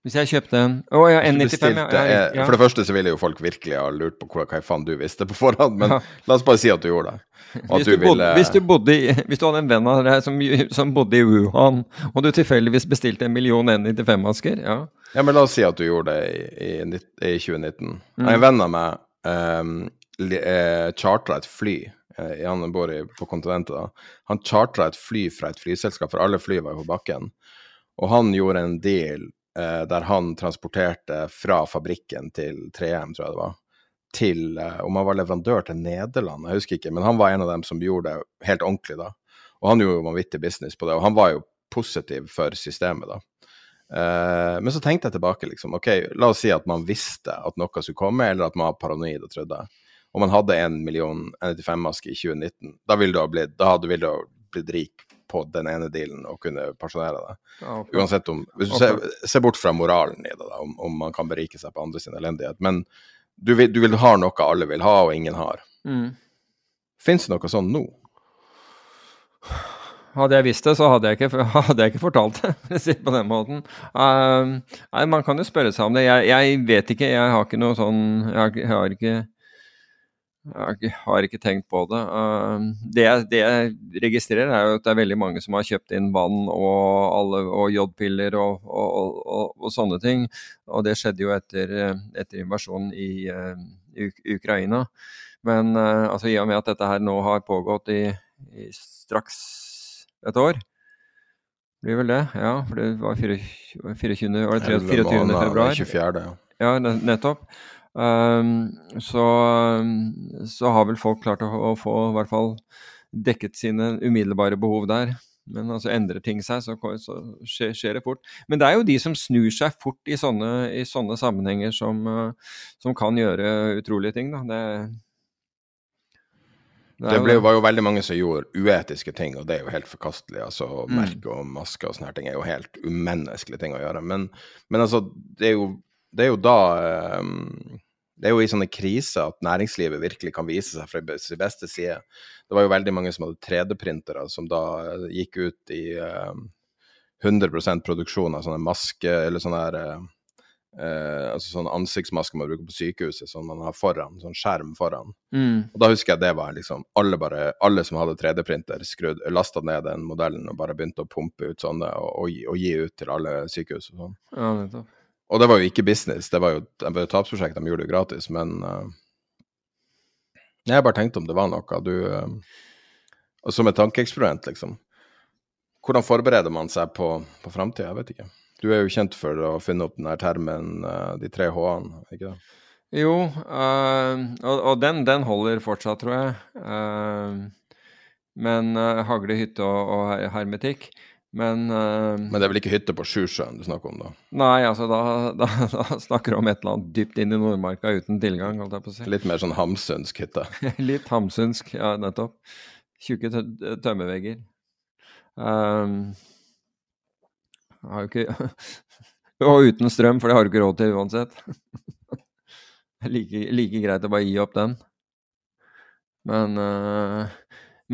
hvis jeg kjøpte en Å oh, ja, N95, ja, ja, ja, For det første så ville jo folk virkelig ha lurt på hva, hva faen du visste på forhånd, men la oss bare si at du gjorde det. Hvis du, bodde, hvis, du bodde i, hvis du hadde en venn av deg som, som, bodde i Wuhan, og du tilfeldigvis bestilte en million N95-masker, ja. Ja, men la oss si at du gjorde det i, i, i 2019. Mm. En venn av meg um, chartra et fly eh, han bor i, på kontinentet, da. Han chartra et fly fra et flyselskap, for alle fly var jo på bakken. Og han gjorde en deal eh, der han transporterte fra fabrikken til 3M, tror jeg det var, til eh, Om han var leverandør til Nederland, jeg husker ikke, men han var en av dem som gjorde det helt ordentlig da. Og han gjorde jo vanvittig business på det, og han var jo positiv for systemet da. Eh, men så tenkte jeg tilbake, liksom. Ok, la oss si at man visste at noe skulle komme, eller at man var paranoid og trodde. Om man hadde en million N95-masker i 2019. Da ville du ha blitt, da ville du blitt rik på den ene dealen og kunne pensjonere deg. Ja, okay. Uansett om Hvis du okay. ser, ser, bort fra moralen i det, da, om, om, man kan berike seg på andre sin elendighet. Men du vil, du vil, ha noe alle vil ha, og ingen har. Mm. Fins det noe sånn nå? Hadde jeg visst det, så hadde jeg ikke, hadde jeg ikke fortalt det på den måten. Uh, nei, Man kan jo spørre seg om det. Jeg, jeg, vet ikke. Jeg har ikke noe sånn Jeg har, jeg har ikke jeg har ikke tenkt på det. Uh, det det jeg, registrerer, er jo at det er veldig mange som har kjøpt inn vann og, alle, og jodpiller og, og, og, sånne ting. Og det skjedde jo etter, etter invasjonen i, i, Ukraina. Men altså, i og med at dette her nå har pågått i, i straks et år blir vel det, ja. For det var 24. 24. Var det 24. februar? 24. Ja, ja nettopp. Um, så, så, har vel folk klart å, å, få i hvert fall dekket sine umiddelbare behov der. Men altså endrer ting seg, så, så skjer, skjer, det fort. Men det er jo de som snur seg fort i sånne, i sånne sammenhenger, som, som, kan gjøre utrolige ting. Da. Det, det, det ble, var jo veldig mange som gjorde uetiske ting, og det er jo helt forkastelig. altså mm. Merke og maske og sånne ting er jo helt umenneskelige ting å gjøre. Men, men altså, det er, jo, det er jo da um, det er jo i sånne kriser at næringslivet virkelig kan vise seg fra sin beste side. Det var jo veldig mange som hadde 3D-printere, som da eh, gikk ut i eh, 100% produksjon av sånne masker, eller sånne her uh, uh, altså sånne ansiktsmasker man bruker på sykehuset, som man har foran, sånn skjerm foran. Mm. Og da husker jeg det var liksom Alle, bare, alle som hadde 3D-printer, lasta ned den modellen og bare begynte å pumpe ut sånne og, og, og gi ut til alle sykehus og sånn. Ja, nettopp. Og det var jo ikke business, det var jo et tapsprosjekt, de gjorde det jo gratis, men uh, Jeg bare tenkte om det var noe du uh, Som et tankeeksperiment, liksom. Hvordan forbereder man seg på, på framtida? Jeg vet ikke. Du er jo kjent for å finne opp den her termen, uh, de tre h-ene, ikke det? Jo, og, og den, den, holder fortsatt, tror jeg. men hagle, hytte og, og hermetikk men, uh, Men det er vel ikke hytte på Sjusjøen du snakker om, da? Nei, altså da, da, da, snakker du om et eller annet dypt inn i Nordmarka uten tilgang, holdt jeg på å si. Litt mer sånn hamsunsk hytte? Litt hamsunsk, ja, nettopp. Tjukke tømmervegger. Um, har jo ikke Og uten strøm, for det har du ikke råd til uansett. like, like greit å bare gi opp den. Men uh,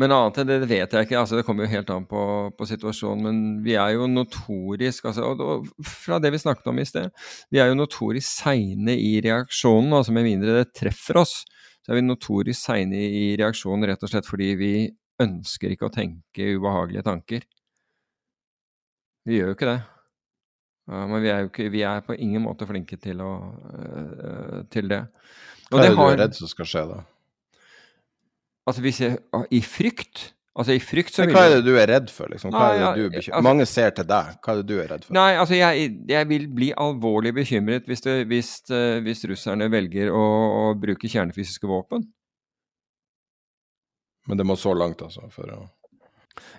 men annet enn det, det vet jeg ikke. altså Det kommer jo helt an på, på situasjonen. Men vi er jo notorisk altså, og, og, Fra det vi snakket om i sted, vi er jo notorisk seine i reaksjonen. altså Med mindre det treffer oss, så er vi notorisk seine i reaksjonen rett og slett fordi vi ønsker ikke å tenke ubehagelige tanker. Vi gjør jo ikke det. Uh, men vi er jo ikke, vi er på ingen måte flinke til, å, uh, til det. Hva er det, det har, du er redd som skal skje, da? Altså hvis jeg I frykt? Altså i frykt så vil Hva er det du er redd for, liksom? Hva er det du bekymrer? Altså, Mange ser til deg. Hva er det du er redd for? Nei, altså jeg, jeg vil bli alvorlig bekymret hvis, det, hvis, uh, hvis russerne velger å, å, bruke kjernefysiske våpen. Men det må så langt, altså? for å...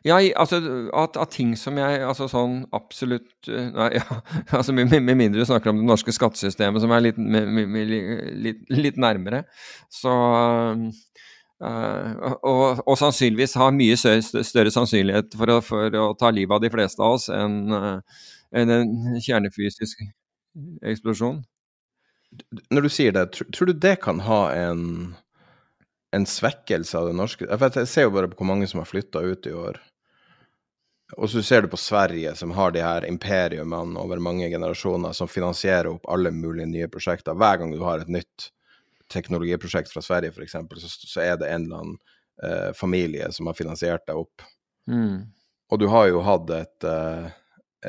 Ja, altså at, at, ting som jeg Altså sånn absolutt eh, Nei, ja, altså med, med, mindre du snakker om det norske skattesystemet, som er litt, med, med, litt, litt nærmere, så Uh, og, og, sannsynligvis har mye større, sannsynlighet for å, for å, ta livet av de fleste av oss enn uh, en en kjernefysisk eksplosjon. Når du sier det, tror, tror du det kan ha en, en svekkelse av det norske Jeg ser jo bare på hvor mange som har flytta ut i år. Og så ser du på Sverige, som har de her imperiumene over mange generasjoner, som finansierer opp alle mulige nye prosjekter. Hver gang du har et nytt teknologiprosjekt fra Sverige, f.eks., så, så er det en eller annen eh, familie som har finansiert deg opp. Mm. Og du har jo hatt et, eh,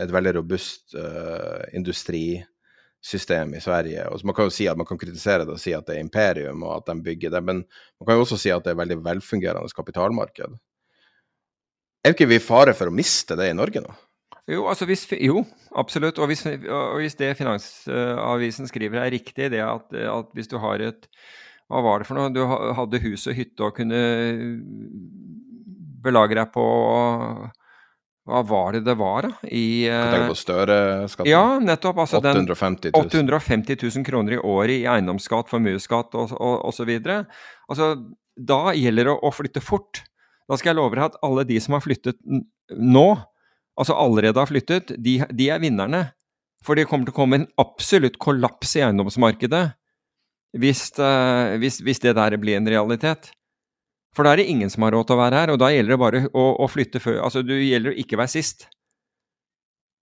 et veldig robust uh, industrisystem i Sverige. Og Man kan jo si at man kan kritisere det og si at det er imperium, og at de bygger det, men man kan jo også si at det er et veldig velfungerende kapitalmarked. Er ikke vi i fare for å miste det i Norge nå? Jo, altså hvis, jo, absolutt. Og hvis, og hvis, det Finansavisen skriver er riktig, det at, at, hvis du har et Hva var det for noe? Du hadde hus og hytte og kunne belage deg på hva var det det var, da? I, tenker på Støre-skatten? Ja, nettopp. Altså 850 000. 850 000 kroner i året i eiendomsskatt, formuesskatt osv. Altså, da gjelder det å flytte fort. Da skal jeg love deg at alle de som har flyttet nå, altså allerede har flyttet, de, de, er vinnerne. For det kommer til å komme en absolutt kollaps i eiendomsmarkedet hvis, uh, hvis, hvis det der blir en realitet. For da er det ingen som har råd til å være her, og da gjelder det bare å, å flytte før Altså, du gjelder å ikke være sist.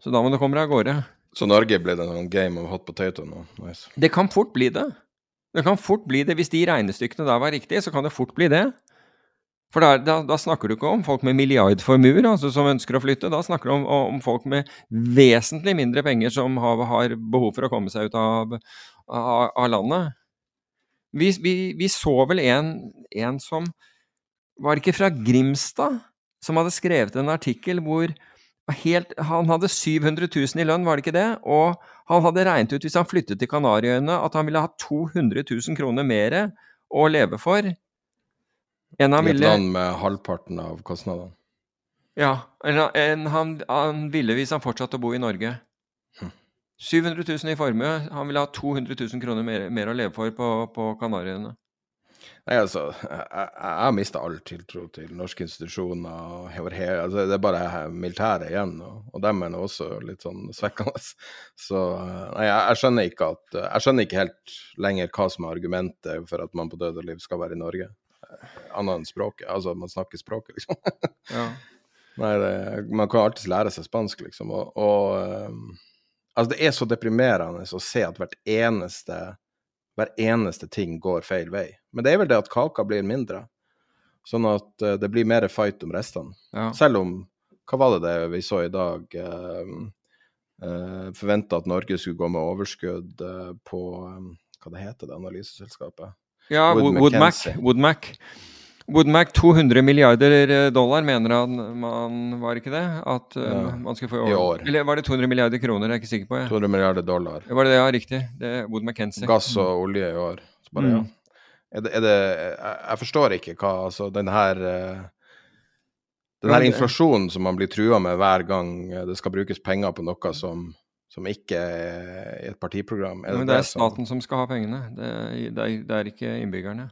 Så da må du komme deg av gårde. Så Norge ble det en game of hot potato nå? Nice. Det kan fort bli det. Det kan fort bli det. Hvis de regnestykkene der var riktige, så kan det fort bli det. For da, da, da, snakker du ikke om folk med milliardformuer altså, som ønsker å flytte. Da snakker du om, om folk med vesentlig mindre penger som har, har, behov for å komme seg ut av, av, av landet. Vi, vi, vi, så vel en, en som Var ikke fra Grimstad? Som hadde skrevet en artikkel hvor helt, han hadde 700 000 i lønn, var det ikke det? Og han hadde regnet ut, hvis han flyttet til Kanariøyene, at han ville ha 200 000 kroner mer å leve for en I et land med halvparten av kostnadene. Ja, En, han, han ville hvis han fortsatte å bo i Norge. 700 000 i formue. Han ville ha 200 000 kroner mer, mer å leve for på, på Kanariøyene. Nei, altså, jeg, har mista all tiltro til norske institusjoner. Altså, det er bare militæret igjen, og, og dem er nå også litt sånn svekkende. Så nei, jeg, jeg, skjønner ikke at Jeg skjønner ikke helt lenger hva som er argumentet for at man på død og liv skal være i Norge. Annet enn språket. Altså, man snakker språket, liksom. ja. Nei, det, man kan alltids lære seg spansk, liksom. Og, og um, altså, det er så deprimerende å se at hvert eneste hver eneste ting går feil vei. Men det er vel det at kaka blir mindre, sånn at uh, det blir mer fight om restene. Ja. Selv om Hva var det det vi så i dag? Uh, uh, eh, Forventa at Norge skulle gå med overskudd uh, på um, Hva det heter det analyseselskapet? Ja, Woodmac. Woodmac. Woodmac 200 milliarder eh, dollar mener han man Var ikke det? At uh, ja, man skulle få i år. Eller var det 200 milliarder kroner? Jeg er ikke sikker på. Jeg. 200 milliarder dollar. Var det det? Ja, riktig. Det er Wood McKenzie. Gass og olje i år. Så bare, mm. ja. Er det, er det, jeg forstår ikke hva altså den her uh, den her inflasjonen som man blir trua med hver gang det skal brukes penger på noe som, som ikke er i et partiprogram. Er det, Men det er staten som... som skal ha pengene, det, det, er, det er ikke innbyggerne.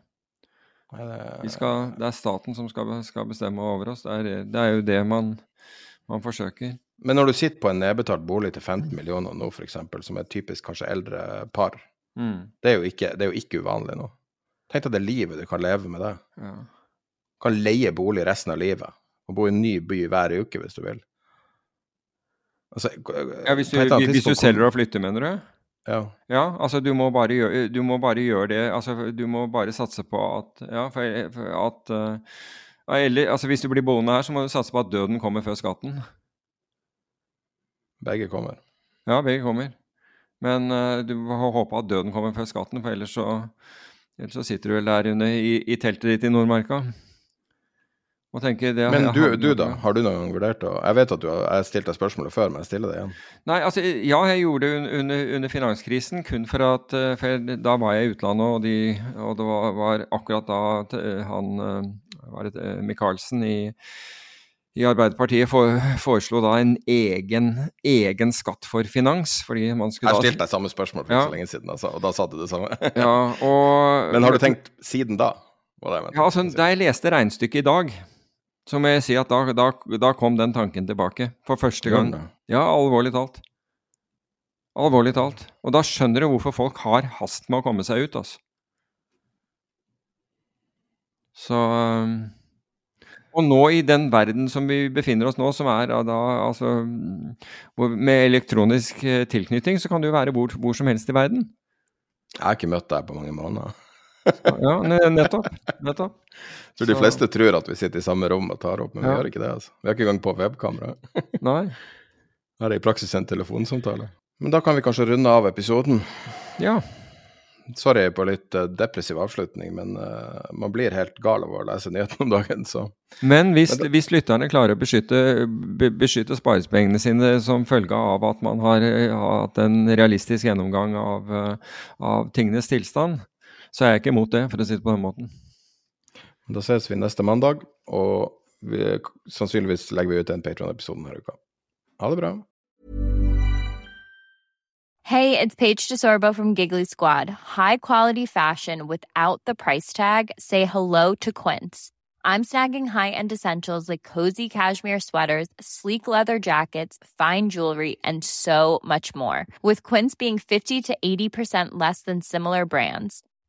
Det, skal, det er staten som skal, skal, bestemme over oss. Det er, det er jo det man, man, forsøker. Men når du sitter på en nedbetalt bolig til 15 millioner nå, f.eks., som er typisk kanskje eldre par, mm. det, er ikke, det, er jo ikke, uvanlig nå. Tenk deg det livet du kan leve med det. Ja. Du kan leie bolig resten av livet og bo i en ny by hver uke hvis du vil. Altså, ja, hvis du, hvis du selger og flytter, mener du? Ja. ja altså du må, gjøre, du må bare gjøre det altså Du må bare satse på at Ja, for, for at uh, eller, altså Hvis du blir boende her, så må du satse på at døden kommer før skatten. Begge kommer. Ja, begge kommer. Men uh, du må håpe at døden kommer før skatten, for ellers så, ellers så sitter du vel der under i, i teltet ditt i Nordmarka. Det, men du, du, da, har du noen gang vurdert å Jeg vet at du har stilt deg spørsmålet før, men jeg stiller det igjen. Nei, altså, ja, jeg gjorde det under, under finanskrisen, kun for at eh, for da var jeg i utlandet, og, de, og det var, var, akkurat da eh, han eh, var det, Michaelsen i, i Arbeiderpartiet for, foreslo da en egen, egen, skatt for finans. fordi man skulle Jeg stilte deg samme spørsmål for ja. så lenge siden, altså, og da sa du det samme. ja, og, men har du tenkt siden da? Ja, altså, Da jeg leste regnestykket i dag så må jeg si at da, da, da, kom den tanken tilbake. For første gang. Ja, alvorlig talt. Alvorlig talt. Og da skjønner du hvorfor folk har hast med å komme seg ut, altså. Så um, Og nå i den verden som vi befinner oss nå, som er da altså Med elektronisk eh, tilknytning, så kan du være hvor, hvor som helst i verden. Jeg har ikke møtt deg på mange måneder ja, nettopp. nettopp. Jeg tror de fleste tror at vi sitter i samme rom og tar opp, men ja. vi gjør ikke det. altså. Vi har ikke engang på webkamera. Nei. Her er i praksis en telefonsamtale. Men da kan vi kanskje runde av episoden. Ja. Sorry på litt uh, depressiv avslutning, men uh, man blir helt gal av å lese nyhetene om dagen, så Men hvis, men da... hvis lytterne klarer å beskytte, be, beskytte sparepengene sine som følge av at man har hatt en realistisk gjennomgang av, av tingenes tilstand, så er ikke imot det, for å si det på den måten. Da ses vi neste mandag, og vi, sannsynligvis legger vi ut en Patron-episode denne uka. Ha det bra. Hey, it's Paige DeSorbo from Giggly Squad. High quality fashion without the price tag. Say hello to Quince. I'm snagging high-end essentials like cozy cashmere sweaters, sleek leather jackets, fine jewelry, and so much more. With Quince being 50 to 80% less than similar brands